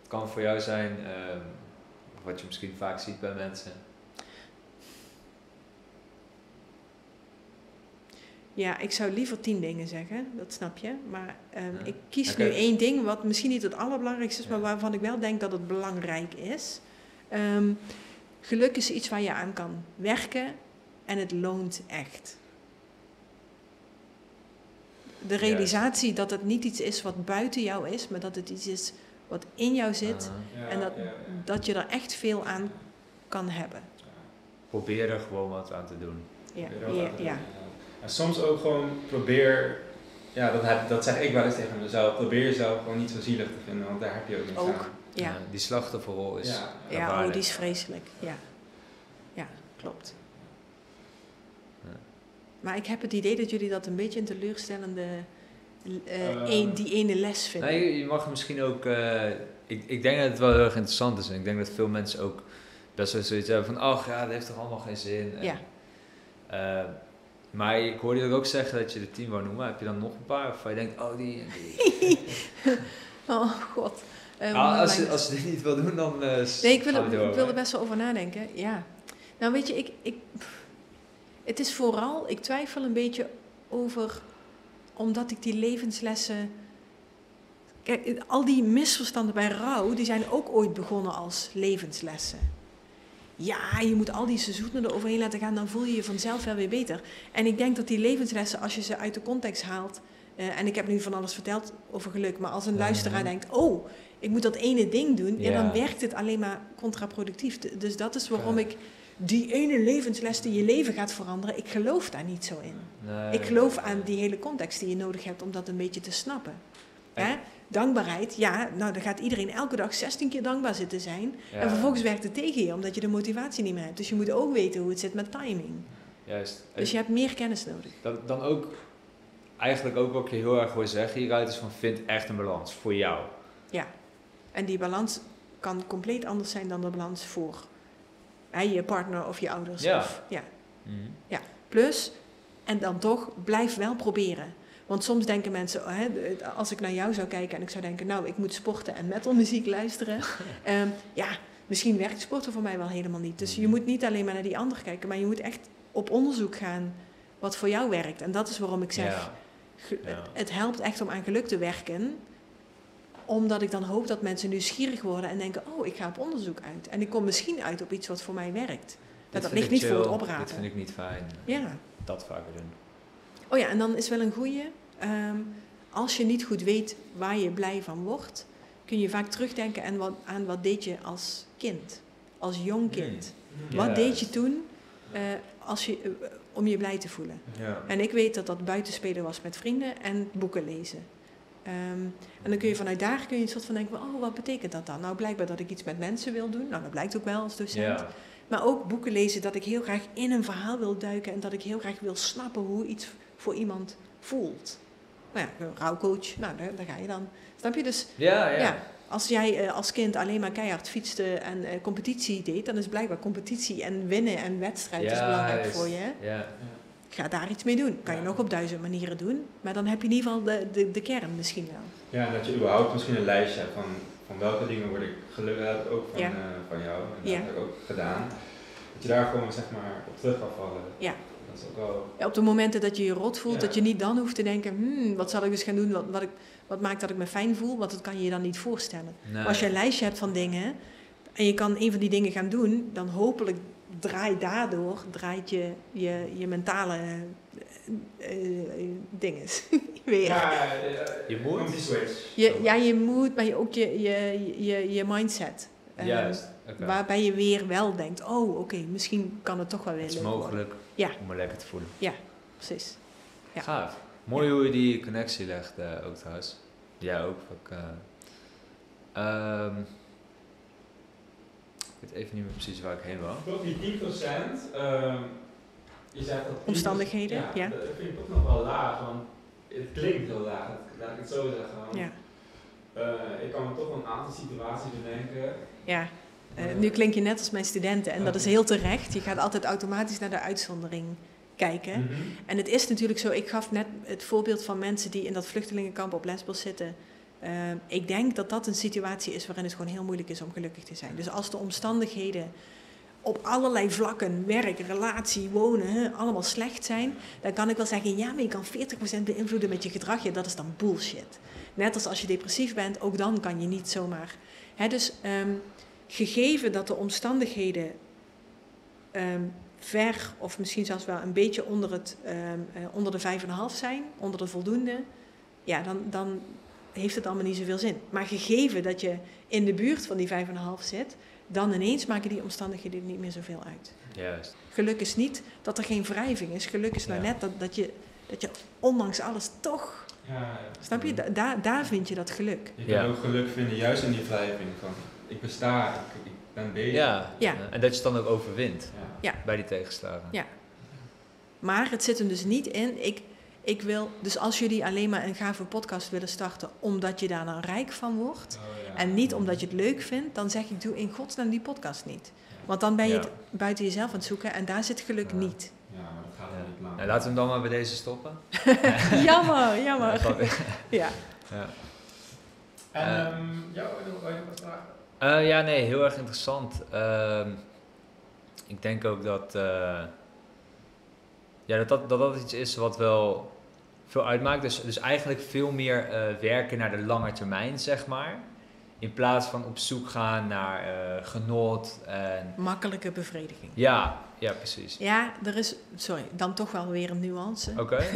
Speaker 2: Het kan voor jou zijn, ehm, wat je misschien vaak ziet bij mensen.
Speaker 1: Ja, ik zou liever tien dingen zeggen, dat snap je. Maar ehm,
Speaker 2: Ja.
Speaker 1: ik kies nu één ding, wat misschien niet het allerbelangrijkste is, maar waarvan ik wel denk dat het belangrijk is. Ehm, geluk is iets waar je aan kan werken en het loont echt. De realisatie dat het niet iets is wat buiten jou is, maar dat het iets is wat in jou zit en dat,
Speaker 3: ja, ja.
Speaker 1: dat je er echt veel aan kan hebben.
Speaker 2: probeer er gewoon wat aan te doen.
Speaker 1: Ja, ja,
Speaker 3: En soms ook gewoon probeer, ja dat, heb, dat zeg ik wel eens tegen mezelf, probeer jezelf gewoon niet zo zielig te vinden, want daar heb je ook niks
Speaker 1: Ook.
Speaker 3: aan.
Speaker 1: Ja.
Speaker 2: Eh, die slachtofferrol is...
Speaker 3: Ja.
Speaker 1: Ja, oh, die is vreselijk. Ja, ja klopt.
Speaker 2: Ja.
Speaker 1: Maar ik heb het idee dat jullie dat een beetje een teleurstellende, eh,
Speaker 3: Ehm.
Speaker 1: een, die ene les vinden.
Speaker 2: Nee, je- je mag misschien ook... eh, ik, ik denk dat het wel heel erg interessant is. En ik denk dat veel mensen ook best wel zoiets hebben van... Ach ja, dat heeft toch allemaal geen zin. En,
Speaker 1: Ja.
Speaker 2: maar ik hoorde je ook zeggen dat je de tien wou noemen. Heb je dan nog een paar? Of je denkt, oh die en die.
Speaker 1: Oh god. Eh,
Speaker 2: Ah, als, je, als je dit niet wil doen, dan eh
Speaker 1: nee, ik wil, er, ik wil er best wel over nadenken. Ja. Nou weet je, ik, ik, het is vooral, ik twijfel een beetje over, omdat ik die levenslessen... Kijk, al die misverstanden bij rouw, die zijn ook ooit begonnen als levenslessen. Ja, je moet al die seizoenen eroverheen laten gaan, dan voel je je vanzelf wel weer beter. En ik denk dat die levenslessen, als je ze uit de context haalt... eh, en ik heb nu van alles verteld over geluk, maar als een luisteraar denkt... oh, ik moet dat ene ding doen, ja.
Speaker 2: Ja.
Speaker 1: dan werkt het alleen maar contraproductief. Dus dat is waarom ik die ene levensles die je leven gaat veranderen... ik geloof daar niet zo in.
Speaker 2: Nee.
Speaker 1: Ik geloof aan die hele context die je nodig hebt om dat een beetje te snappen.
Speaker 2: En-
Speaker 1: Hè? Dankbaarheid, ja, nou dan gaat iedereen elke dag 16 keer dankbaar zitten zijn.
Speaker 2: Ja,
Speaker 1: En vervolgens werkt het tegen je, omdat je de motivatie niet meer hebt. Dus je moet ook weten hoe het zit met timing.
Speaker 2: Juist.
Speaker 1: Dus je hebt meer kennis nodig.
Speaker 2: Dan, dan ook, eigenlijk ook wat ik je heel erg wil zeggen hieruit is van vind echt een balans voor jou.
Speaker 1: Ja. En die balans kan compleet anders zijn dan de balans voor hè, je partner of je ouders.
Speaker 2: Ja.
Speaker 1: Of, ja.
Speaker 2: Mhm.
Speaker 1: Plus, en dan toch, blijf wel proberen. Want soms denken mensen, hè, als ik naar jou zou kijken en ik zou denken, nou, ik moet sporten en metalmuziek luisteren. Ehm, ja, misschien werkt sporten voor mij wel helemaal niet. Dus je
Speaker 2: Mhm.
Speaker 1: moet niet alleen maar naar die ander kijken, maar je moet echt op onderzoek gaan wat voor jou werkt. En dat is waarom ik zeg,
Speaker 2: Ja. Ja.
Speaker 1: het helpt echt om aan geluk te werken. Omdat ik dan hoop dat mensen nieuwsgierig worden en denken, oh, ik ga op onderzoek uit. En ik kom misschien uit op iets wat voor mij werkt. Dat
Speaker 2: vind
Speaker 1: ligt niet voor het oprapen.
Speaker 2: Dit vind ik niet fijn.
Speaker 1: Ja.
Speaker 2: Dat vaker doen.
Speaker 1: Oh ja, en dan is wel een goeie. ehm, als je niet goed weet waar je blij van wordt, kun je vaak terugdenken aan wat, aan wat deed je als kind, als jong kind.
Speaker 2: Ja.
Speaker 1: Wat deed je toen eh, als je, eh, om je blij te voelen?
Speaker 2: Ja.
Speaker 1: En ik weet dat dat buitenspelen was met vrienden en boeken lezen. Ehm, en dan kun je vanuit daar kun je een soort van denken, oh, wat betekent dat dan? Nou, blijkbaar dat ik iets met mensen wil doen. Nou, dat blijkt ook wel als docent.
Speaker 2: Ja.
Speaker 1: Maar ook boeken lezen dat ik heel graag in een verhaal wil duiken en dat ik heel graag wil snappen hoe iets voor iemand voelt. Nou ja, een rouwcoach, nou daar, daar ga je dan. Snap je? Dus
Speaker 2: Ja, ja.
Speaker 1: ja, als jij eh, als kind alleen maar keihard fietste en eh, competitie deed, dan is blijkbaar competitie en winnen en wedstrijd is belangrijk
Speaker 2: is-
Speaker 1: voor je.
Speaker 2: Ja.
Speaker 1: Ga daar iets mee doen. Kan je
Speaker 3: Ja.
Speaker 1: nog op duizend manieren doen, maar dan heb je in ieder geval de, de, de kern misschien wel.
Speaker 3: Ja, en dat je überhaupt misschien een lijstje hebt van, van welke dingen word ik gelukkig, ook van,
Speaker 1: Ja.
Speaker 3: eh, van jou. En
Speaker 1: Ja.
Speaker 3: dat heb ik ook gedaan. Dat je daar gewoon zeg maar op terug kan vallen.
Speaker 1: Ja.
Speaker 3: Dat is ook wel...
Speaker 1: Ja, op de momenten dat je je rot voelt,
Speaker 3: Ja.
Speaker 1: dat je niet dan hoeft te denken, hmm, wat zal ik dus gaan doen, wat, wat, ik, wat maakt dat ik me fijn voel, want dat kan je je dan niet voorstellen.
Speaker 2: Nee.
Speaker 1: Maar als je een lijstje hebt van dingen en je kan een van die dingen gaan doen, dan hopelijk draait daardoor draait je, je, je mentale eh, eh, dinges weer.
Speaker 3: Ja,
Speaker 2: Je moet.
Speaker 3: Komt die switch.
Speaker 1: Je, ja, je moet, maar je, ook je, je, je, je mindset. Ehm,
Speaker 2: Juist.
Speaker 1: Waarbij je weer wel denkt, oh oké, misschien kan het toch wel weer
Speaker 2: Het is mogelijk
Speaker 1: Ja.
Speaker 2: om me lekker te voelen.
Speaker 1: Precies. Ja.
Speaker 2: Gaaf. Mooi hoe je die connectie legt eh, ook trouwens. Jij ook. Ook, eh, ehm, weet even niet meer precies waar ik heen wou.
Speaker 3: Toch die 10%, ehm je zegt dat... 10%,
Speaker 1: Omstandigheden, ja.
Speaker 3: Dat vind ik toch nog wel laag, want het klinkt heel laag, laat ik het zo zeggen. want,
Speaker 1: Ja.
Speaker 3: eh, ik kan me toch een aantal situaties bedenken.
Speaker 1: Ja, eh, nu klink je net als mijn studenten en dat is heel terecht. Je gaat altijd automatisch naar de uitzondering kijken.
Speaker 3: Mhm.
Speaker 1: En het is natuurlijk zo, ik gaf net het voorbeeld van mensen die in dat vluchtelingenkamp op Lesbos zitten. Ehm, ik denk dat dat een situatie is waarin het gewoon heel moeilijk is om gelukkig te zijn. Dus als de omstandigheden op allerlei vlakken, werk, relatie, wonen, allemaal slecht zijn, dan kan ik wel zeggen, ja, maar je kan 40% beïnvloeden met je gedrag. Ja, dat is dan bullshit. Net als als je depressief bent, ook dan kan je niet zomaar. Hè, dus ehm, gegeven dat de omstandigheden ehm, ver of misschien zelfs wel een beetje onder, het, ehm, eh, onder de 5,5 zijn, onder de voldoende, ja, dan, dan heeft het allemaal niet zoveel zin. Maar gegeven dat je in de buurt van die 5,5 zit, dan ineens maken die omstandigheden er niet meer zoveel uit.
Speaker 2: Juist.
Speaker 1: Geluk is niet dat er geen wrijving is. Geluk is nou
Speaker 2: Ja.
Speaker 1: net dat, dat, je, dat je ondanks alles toch,
Speaker 3: Ja, ja.
Speaker 1: snap je, Da- daar, daar vind je dat geluk.
Speaker 3: Je
Speaker 2: Ja.
Speaker 3: kan ook geluk vinden juist in die wrijving van ik besta, ik, ik ben bezig.
Speaker 2: Ja.
Speaker 1: Ja.
Speaker 2: En dat je het dan ook overwint
Speaker 3: Ja.
Speaker 2: bij die tegenslagen.
Speaker 1: Ja. Maar het zit hem dus niet in. Ik, ik wil, dus als jullie alleen maar een gave podcast willen starten omdat je daar nou rijk van wordt,
Speaker 3: Oh, ja.
Speaker 1: En niet omdat je het leuk vindt, dan zeg ik doe in godsnaam die podcast niet. Want dan ben je
Speaker 2: Ja.
Speaker 1: het buiten jezelf aan het zoeken en daar zit geluk
Speaker 2: Ja.
Speaker 1: niet.
Speaker 3: Ja, maar dat gaat
Speaker 2: Ja.
Speaker 3: niet lang.
Speaker 2: Nou, laten we hem dan maar bij deze stoppen.
Speaker 1: jammer,
Speaker 2: Ja,
Speaker 1: jammer. Ja.
Speaker 2: Ja.
Speaker 3: En
Speaker 2: Eh.
Speaker 3: ehm, jou, wil je nog wat vragen?
Speaker 2: Eh, ja, nee, heel erg interessant. Ehm, ik denk ook dat, eh, ja, dat, dat, dat dat iets is wat wel veel uitmaakt. Dus, dus eigenlijk veel meer eh, werken naar de lange termijn, zeg maar. In plaats van op zoek gaan naar eh, genot en...
Speaker 1: Makkelijke bevrediging.
Speaker 2: Ja, ja, precies.
Speaker 1: Ja, er is, sorry, dan toch wel weer een nuance.
Speaker 2: Oké.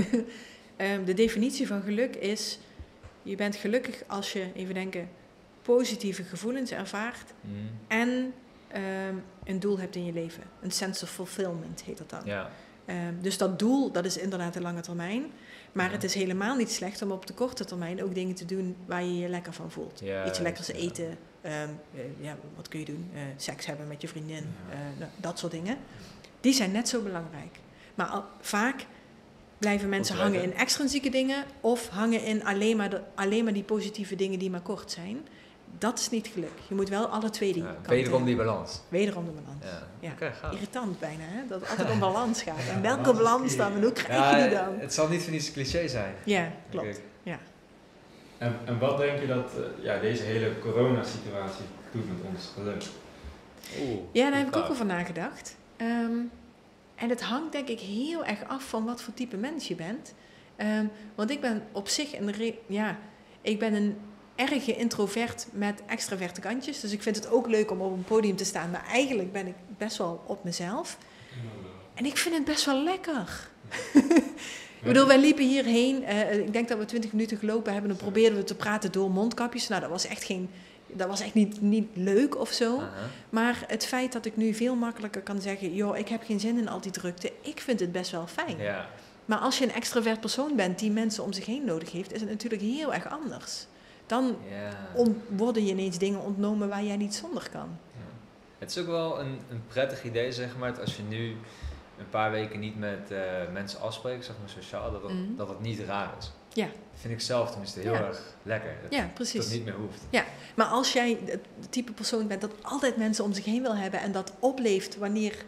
Speaker 1: Ehm, de definitie van geluk is, je bent gelukkig als je, even denken, positieve gevoelens ervaart
Speaker 2: Mm,
Speaker 1: en ehm, een doel hebt in je leven. Een sense of fulfillment heet dat dan.
Speaker 2: ja,
Speaker 1: Ehm, dus dat doel, dat is inderdaad de lange termijn. Maar het is helemaal niet slecht om op de korte termijn ook dingen te doen waar je je lekker van voelt.
Speaker 2: ja.
Speaker 1: Iets lekkers eten. ehm, eh, ja, wat kun je doen? Eh, seks hebben met je vriendin. Eh, nou, dat soort dingen. Die zijn net zo belangrijk. Maar al- vaak blijven mensen hangen in extrinsieke dingen. Of hangen in alleen maar, de, alleen maar die positieve dingen die maar kort zijn. Dat is niet geluk. Je moet wel alle twee die
Speaker 2: Ja,
Speaker 1: kanten
Speaker 2: wederom die balans.
Speaker 1: Wederom de balans.
Speaker 2: Ja,
Speaker 1: Ja. Irritant bijna, hè? Dat het altijd om balans gaat. En
Speaker 3: Ja,
Speaker 1: welke
Speaker 3: balans
Speaker 1: dan? En hoe krijg
Speaker 2: Ja,
Speaker 1: je die dan?
Speaker 2: het zal niet voor niets cliché zijn.
Speaker 1: Ja, klopt.
Speaker 2: ik.
Speaker 3: En, en wat denk je dat eh, ja, deze hele coronasituatie doet met ons geluk?
Speaker 2: Oeh,
Speaker 1: Ja, daar heb ik ook over nagedacht. Ehm, en het hangt denk ik heel erg af van wat voor type mens je bent. Ehm, want ik ben op zich een, re- ja, ik ben een erge introvert met extraverte kantjes. Dus ik vind het ook leuk om op een podium te staan. Maar eigenlijk ben ik best wel op mezelf. En ik vind het best wel lekker. Ik bedoel, wij liepen hierheen. eh, ik denk dat we twintig minuten gelopen hebben. En dan probeerden we te praten door mondkapjes. Nou, dat was echt, geen, dat was echt niet, niet leuk of zo. Maar het feit dat ik nu veel makkelijker kan zeggen: joh, ik heb geen zin in al die drukte. Ik vind het best wel fijn.
Speaker 2: Ja,
Speaker 1: Maar als je een extravert persoon bent die mensen om zich heen nodig heeft, is het natuurlijk heel erg anders. Dan
Speaker 2: ja.
Speaker 1: worden je ineens dingen ontnomen waar jij niet zonder kan.
Speaker 2: Het is ook wel een, een prettig idee, zeg maar, dat als je nu een paar weken niet met eh, mensen afspreekt, zeg maar sociaal, dat dat,
Speaker 1: Mhm.
Speaker 2: dat het niet raar is.
Speaker 1: Ja.
Speaker 2: Dat vind ik zelf tenminste heel
Speaker 1: Ja.
Speaker 2: erg lekker. Dat,
Speaker 1: Ja,
Speaker 2: dat
Speaker 1: precies.
Speaker 2: het niet meer hoeft.
Speaker 1: Maar als jij het type persoon bent dat altijd mensen om zich heen wil hebben en dat opleeft wanneer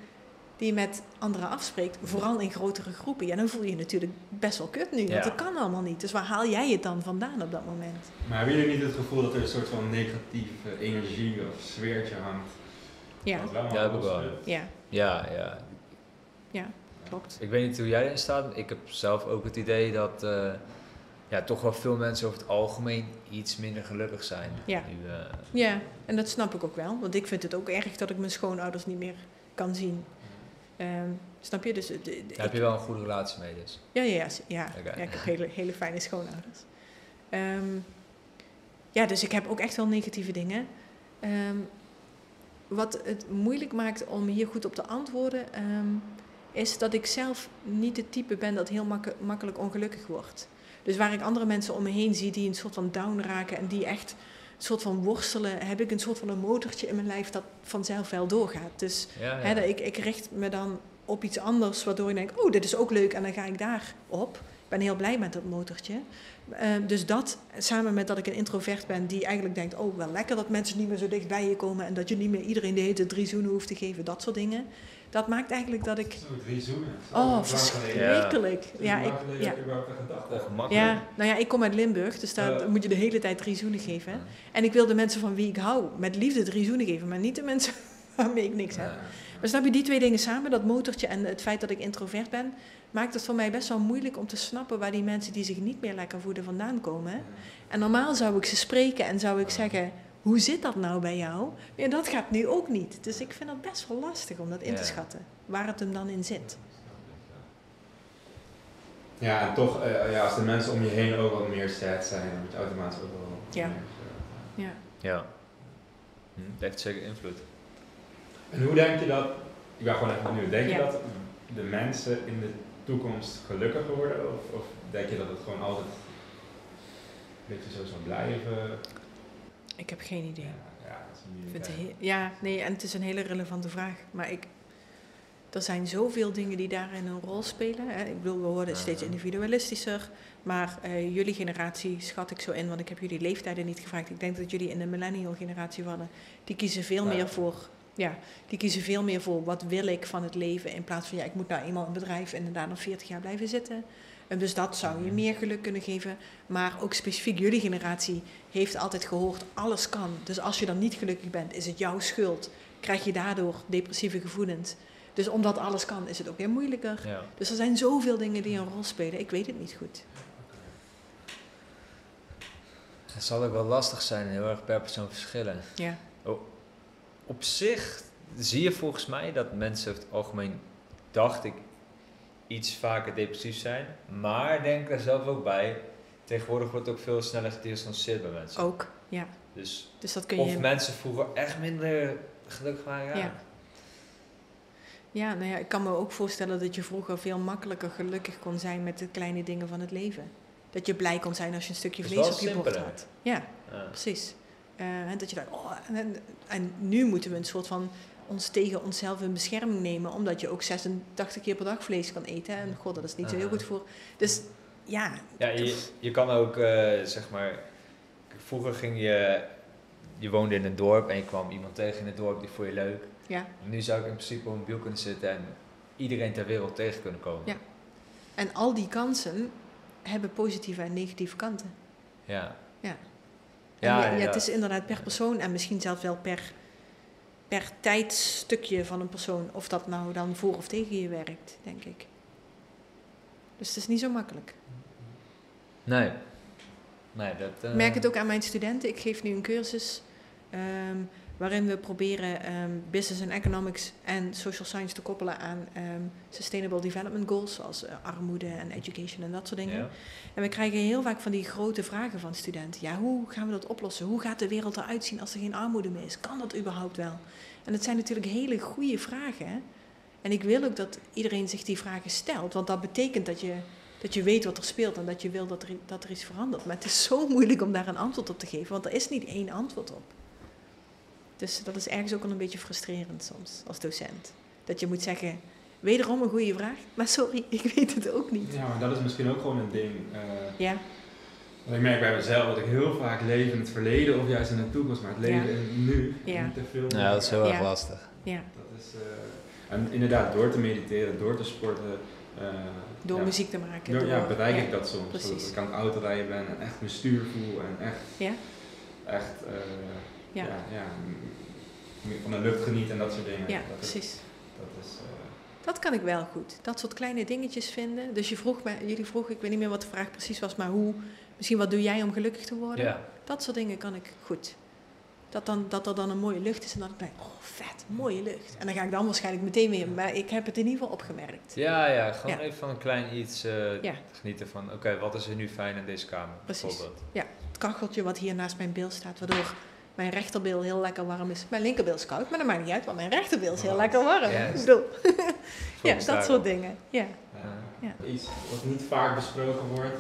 Speaker 1: die met anderen afspreekt, vooral in grotere groepen, ja, dan voel je je natuurlijk best wel kut nu. Want
Speaker 2: Ja.
Speaker 1: dat kan allemaal niet. Dus waar haal jij het dan vandaan op dat moment?
Speaker 3: Maar hebben jullie niet het gevoel dat er een soort van negatieve energie of sfeertje hangt?
Speaker 1: Ja,
Speaker 2: Ja, heb ik wel.
Speaker 3: losschudt?
Speaker 1: ja,
Speaker 2: Ja, ja.
Speaker 1: klopt.
Speaker 2: Ik weet niet hoe jij erin staat. Ik heb zelf ook het idee dat eh, ja, toch wel veel mensen over het algemeen iets minder gelukkig zijn.
Speaker 1: Ja.
Speaker 2: Nu, eh,
Speaker 1: Ja, en dat snap ik ook wel. Want ik vind het ook erg dat ik mijn schoonouders niet meer kan zien. Ehm, snap je? Dus, de-
Speaker 2: daar heb je wel een goede relatie mee dus.
Speaker 1: Ja, ja, ja. ja. Ja ik heb hele, hele fijne schoonouders. Ehm, ja, dus ik heb ook echt wel negatieve dingen. Ehm, wat het moeilijk maakt om hier goed op te antwoorden, is dat ik zelf niet het type ben dat heel makke- makkelijk ongelukkig wordt. Dus waar ik andere mensen om me heen zie die een soort van down raken en die echt soort van worstelen, heb ik een soort van een motortje in mijn lijf dat vanzelf wel doorgaat. Dus
Speaker 2: Ja, ja.
Speaker 1: Hè, dat ik, ik richt me dan op iets anders, waardoor ik denk, oh, dit is ook leuk en dan ga ik daar op. ben heel blij met dat motortje. Ehm, dus dat, samen met dat ik een introvert ben die eigenlijk denkt... oh, wel lekker dat mensen niet meer zo dicht bij je komen... en dat je niet meer iedereen de hele drie zoenen hoeft te geven, dat soort dingen. Dat maakt eigenlijk dat ik...
Speaker 3: Zo, drie zoenen. Zo,
Speaker 1: Oh, verschrikkelijk. Ja, ik, ja. Ja, nou ja, ik kom uit Limburg, dus daar moet je de hele tijd drie zoenen geven. En ik wil de mensen van wie ik hou met liefde drie zoenen geven, maar niet de mensen waarmee ik niks heb. Maar snap je die twee dingen samen, dat motortje en het feit dat ik introvert ben, maakt het voor mij best wel moeilijk om te snappen waar die mensen die zich niet meer lekker voelen vandaan komen. En normaal zou ik ze spreken en zou ik zeggen, hoe zit dat nou bij jou? Ja, dat gaat nu ook niet. Dus ik vind het best wel lastig om dat in te
Speaker 2: Ja.
Speaker 1: schatten, waar het hem dan in zit.
Speaker 3: Ja, en toch, eh, ja, als de mensen om je heen ook wat meer sad zijn, dan moet je automatisch ook wel.
Speaker 1: Ja.
Speaker 3: meer, eh,
Speaker 1: Ja.
Speaker 2: Ja. Hm, Het heeft zeker invloed.
Speaker 3: En hoe denk je dat, ik ben gewoon even benieuwd, denk
Speaker 1: Ja.
Speaker 3: je dat de mensen in de toekomst gelukkiger worden? Of, of denk je dat het gewoon altijd een beetje zo zal blijven?
Speaker 1: Ik heb geen idee.
Speaker 3: Ja, ja,
Speaker 1: heel- nee, en het is een hele relevante vraag. Maar ik, er zijn zoveel dingen die daarin een rol spelen. Hè. Ik bedoel, we worden steeds individualistischer. Maar eh, jullie generatie schat ik zo in, want ik heb jullie leeftijden niet gevraagd. Ik denk dat jullie in de millennial generatie vallen. Die kiezen veel
Speaker 3: Ja.
Speaker 1: meer voor. Ja, die kiezen veel meer voor wat wil ik van het leven. In plaats van ja, ik moet nou eenmaal een bedrijf inderdaad nog 40 jaar blijven zitten. En dus dat zou je meer geluk kunnen geven. Maar ook specifiek jullie generatie heeft altijd gehoord, alles kan. Dus als je dan niet gelukkig bent, is het jouw schuld. Krijg je daardoor depressieve gevoelens. Dus omdat alles kan, is het ook weer moeilijker.
Speaker 2: Ja.
Speaker 1: Dus er zijn zoveel dingen die een rol spelen. Ik weet het niet goed.
Speaker 2: Het zal ook wel lastig zijn, heel erg per persoon verschillen.
Speaker 1: Ja,
Speaker 2: Op zich zie je volgens mij dat mensen over het algemeen, dacht ik, iets vaker depressief zijn. Maar denk er zelf ook bij, tegenwoordig wordt ook veel sneller gediagnosticeerd bij mensen.
Speaker 1: ook. Ja.
Speaker 2: Dus
Speaker 1: Dus dat kun
Speaker 2: of
Speaker 1: je.
Speaker 2: mensen vroeger echt minder gelukkig waren. Ja.
Speaker 1: Ja. Nou ja, ik kan me ook voorstellen dat je vroeger veel makkelijker gelukkig kon zijn met de kleine dingen van het leven. Dat je blij kon zijn als je een stukje vlees op je bord had. Ja,
Speaker 2: Ja.
Speaker 1: precies. Eh, en dat je dacht, oh, en, en nu moeten we een soort van ons tegen onszelf in bescherming nemen, omdat je ook 86 keer per dag vlees kan eten. En god, dat is niet zo heel goed voor. Dus ja,
Speaker 2: Ja, je, je kan ook, eh, zeg maar, vroeger ging je, je woonde in een dorp en je kwam iemand tegen in het dorp, die vond je leuk.
Speaker 1: ja.
Speaker 2: Nu zou ik in principe op een biel kunnen zitten en iedereen ter wereld tegen kunnen komen.
Speaker 1: Ja. En al die kansen hebben positieve en negatieve kanten.
Speaker 2: Ja.
Speaker 1: Ja.
Speaker 2: Ja,
Speaker 1: ja, ja, het is inderdaad per persoon en misschien zelfs wel per, per tijdstukje van een persoon. Of dat nou dan voor of tegen je werkt, denk ik. Dus het is niet zo makkelijk.
Speaker 2: Nee. Nee, dat... eh,
Speaker 1: Ik merk het ook aan mijn studenten. Ik geef nu een cursus ehm, waarin we proberen ehm, business and economics en social science te koppelen aan ehm, sustainable development goals, zoals eh, armoede en education en dat soort dingen.
Speaker 2: Ja.
Speaker 1: En we krijgen heel vaak van die grote vragen van studenten. Ja, hoe gaan we dat oplossen? Hoe gaat de wereld eruit zien als er geen armoede meer is? Kan dat überhaupt wel? En het zijn natuurlijk hele goede vragen. Hè? En ik wil ook dat iedereen zich die vragen stelt, want dat betekent dat je, dat je weet wat er speelt en dat je wil dat er, dat er iets verandert. Maar het is zo moeilijk om daar een antwoord op te geven, want er is niet één antwoord op. Dus dat is ergens ook wel een beetje frustrerend soms als docent. Dat je moet zeggen, wederom een goede vraag, maar sorry, ik weet het ook niet.
Speaker 3: Ja, maar dat is misschien ook gewoon een ding. eh,
Speaker 1: Ja,
Speaker 3: want ik merk bij mezelf dat ik heel vaak leef in het verleden of juist in de toekomst, maar het leven
Speaker 1: Ja.
Speaker 3: in het nu.
Speaker 1: Ja.
Speaker 3: Niet te veel.
Speaker 2: Ja, dat is heel erg
Speaker 1: Ja.
Speaker 2: lastig.
Speaker 1: ja.
Speaker 3: Dat is, eh, en inderdaad, door te mediteren, door te sporten. eh,
Speaker 1: Door
Speaker 3: ja,
Speaker 1: muziek te maken.
Speaker 3: door- ja, bereik
Speaker 1: ja.
Speaker 3: ik dat soms.
Speaker 1: precies.
Speaker 3: Zodat ik aan het autorijden ben en echt mijn stuur voel en echt,
Speaker 1: Ja?
Speaker 3: echt eh,
Speaker 1: Ja.
Speaker 3: ja. Van de lucht genieten en dat soort dingen.
Speaker 1: Ja,
Speaker 3: dat is,
Speaker 1: precies.
Speaker 3: dat is, eh,
Speaker 1: Dat kan ik wel goed. Dat soort kleine dingetjes vinden. Dus je vroeg mij, jullie vroegen, ik weet niet meer wat de vraag precies was, maar hoe, misschien wat doe jij om gelukkig te worden?
Speaker 2: Ja.
Speaker 1: Dat soort dingen kan ik goed. Dat, dan, dat er dan een mooie lucht is en dat ik denk, oh vet, mooie lucht. En dan ga ik dan waarschijnlijk meteen weer, maar ik heb het in ieder geval opgemerkt.
Speaker 2: Ja, ja, gewoon
Speaker 1: Ja.
Speaker 2: even van een klein iets eh,
Speaker 1: Ja.
Speaker 2: genieten van, oké, wat is er nu fijn in deze kamer?
Speaker 1: Precies.
Speaker 2: Bijvoorbeeld.
Speaker 1: Het kacheltje wat hier naast mijn bil staat, waardoor mijn rechterbil heel lekker warm is. Mijn linkerbil is koud, maar dat maakt niet uit, want mijn rechterbil is heel lekker warm.
Speaker 2: juist.
Speaker 1: Ik bedoel, ja, dat soort dingen. Ja. Ja.
Speaker 3: Iets wat niet vaak besproken wordt,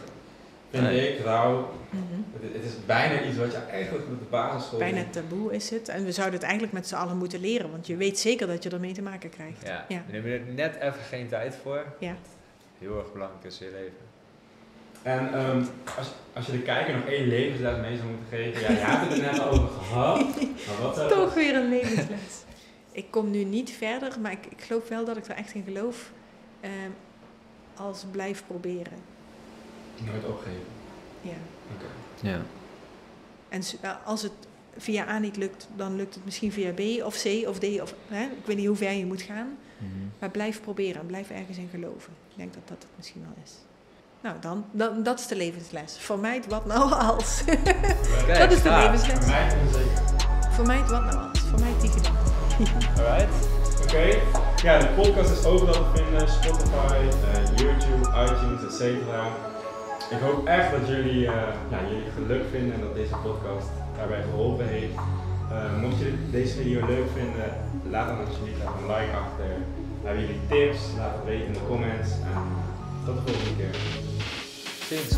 Speaker 3: vind
Speaker 2: Nee.
Speaker 3: ik, rouw.
Speaker 1: Mhm.
Speaker 3: Het, het is bijna iets wat je eigenlijk op de basisschool...
Speaker 1: Bijna taboe is het. En we zouden het eigenlijk met z'n allen moeten leren, want je weet zeker dat je ermee te maken krijgt.
Speaker 2: Ja,
Speaker 1: Ja.
Speaker 2: we nemen er net even geen tijd voor.
Speaker 1: Ja.
Speaker 2: Heel erg belangrijk is in je leven.
Speaker 3: En ehm, als, als je de kijker nog één levensles mee zou moeten geven, ja, je hebt het er net al over gehad. Maar wat
Speaker 1: Toch weer een levensles. ik kom nu niet verder, maar ik, ik geloof wel dat ik er echt in geloof. ehm, als blijf proberen.
Speaker 3: Nooit opgeven.
Speaker 1: Ja.
Speaker 3: Oké.
Speaker 2: Ja.
Speaker 1: En eh, als het via A niet lukt, dan lukt het misschien via B of C of D. Of, hè? Ik weet niet hoe ver je moet gaan.
Speaker 2: Mhm.
Speaker 1: Maar blijf proberen en blijf ergens in geloven. Ik denk dat dat het misschien wel is. Nou, dan, dan dat is de levensles. Vermijd wat nou als.
Speaker 2: Kijk,
Speaker 1: dat is de levensles.
Speaker 3: Voor mij onzeker.
Speaker 1: Vermijd wat nou als. Vermijd die gedachte.
Speaker 3: Alright. Oké. Ja, de podcast is overal te vinden. Spotify, eh, YouTube, iTunes, etc. Ik hoop echt dat jullie, eh, ja, jullie geluk vinden en dat deze podcast daarbij geholpen heeft. Eh, mocht je deze video leuk vinden, laat dan alsjeblieft even een like achter. Hebben jullie tips? Laat het weten in de comments. En tot de volgende keer.
Speaker 2: Ziens.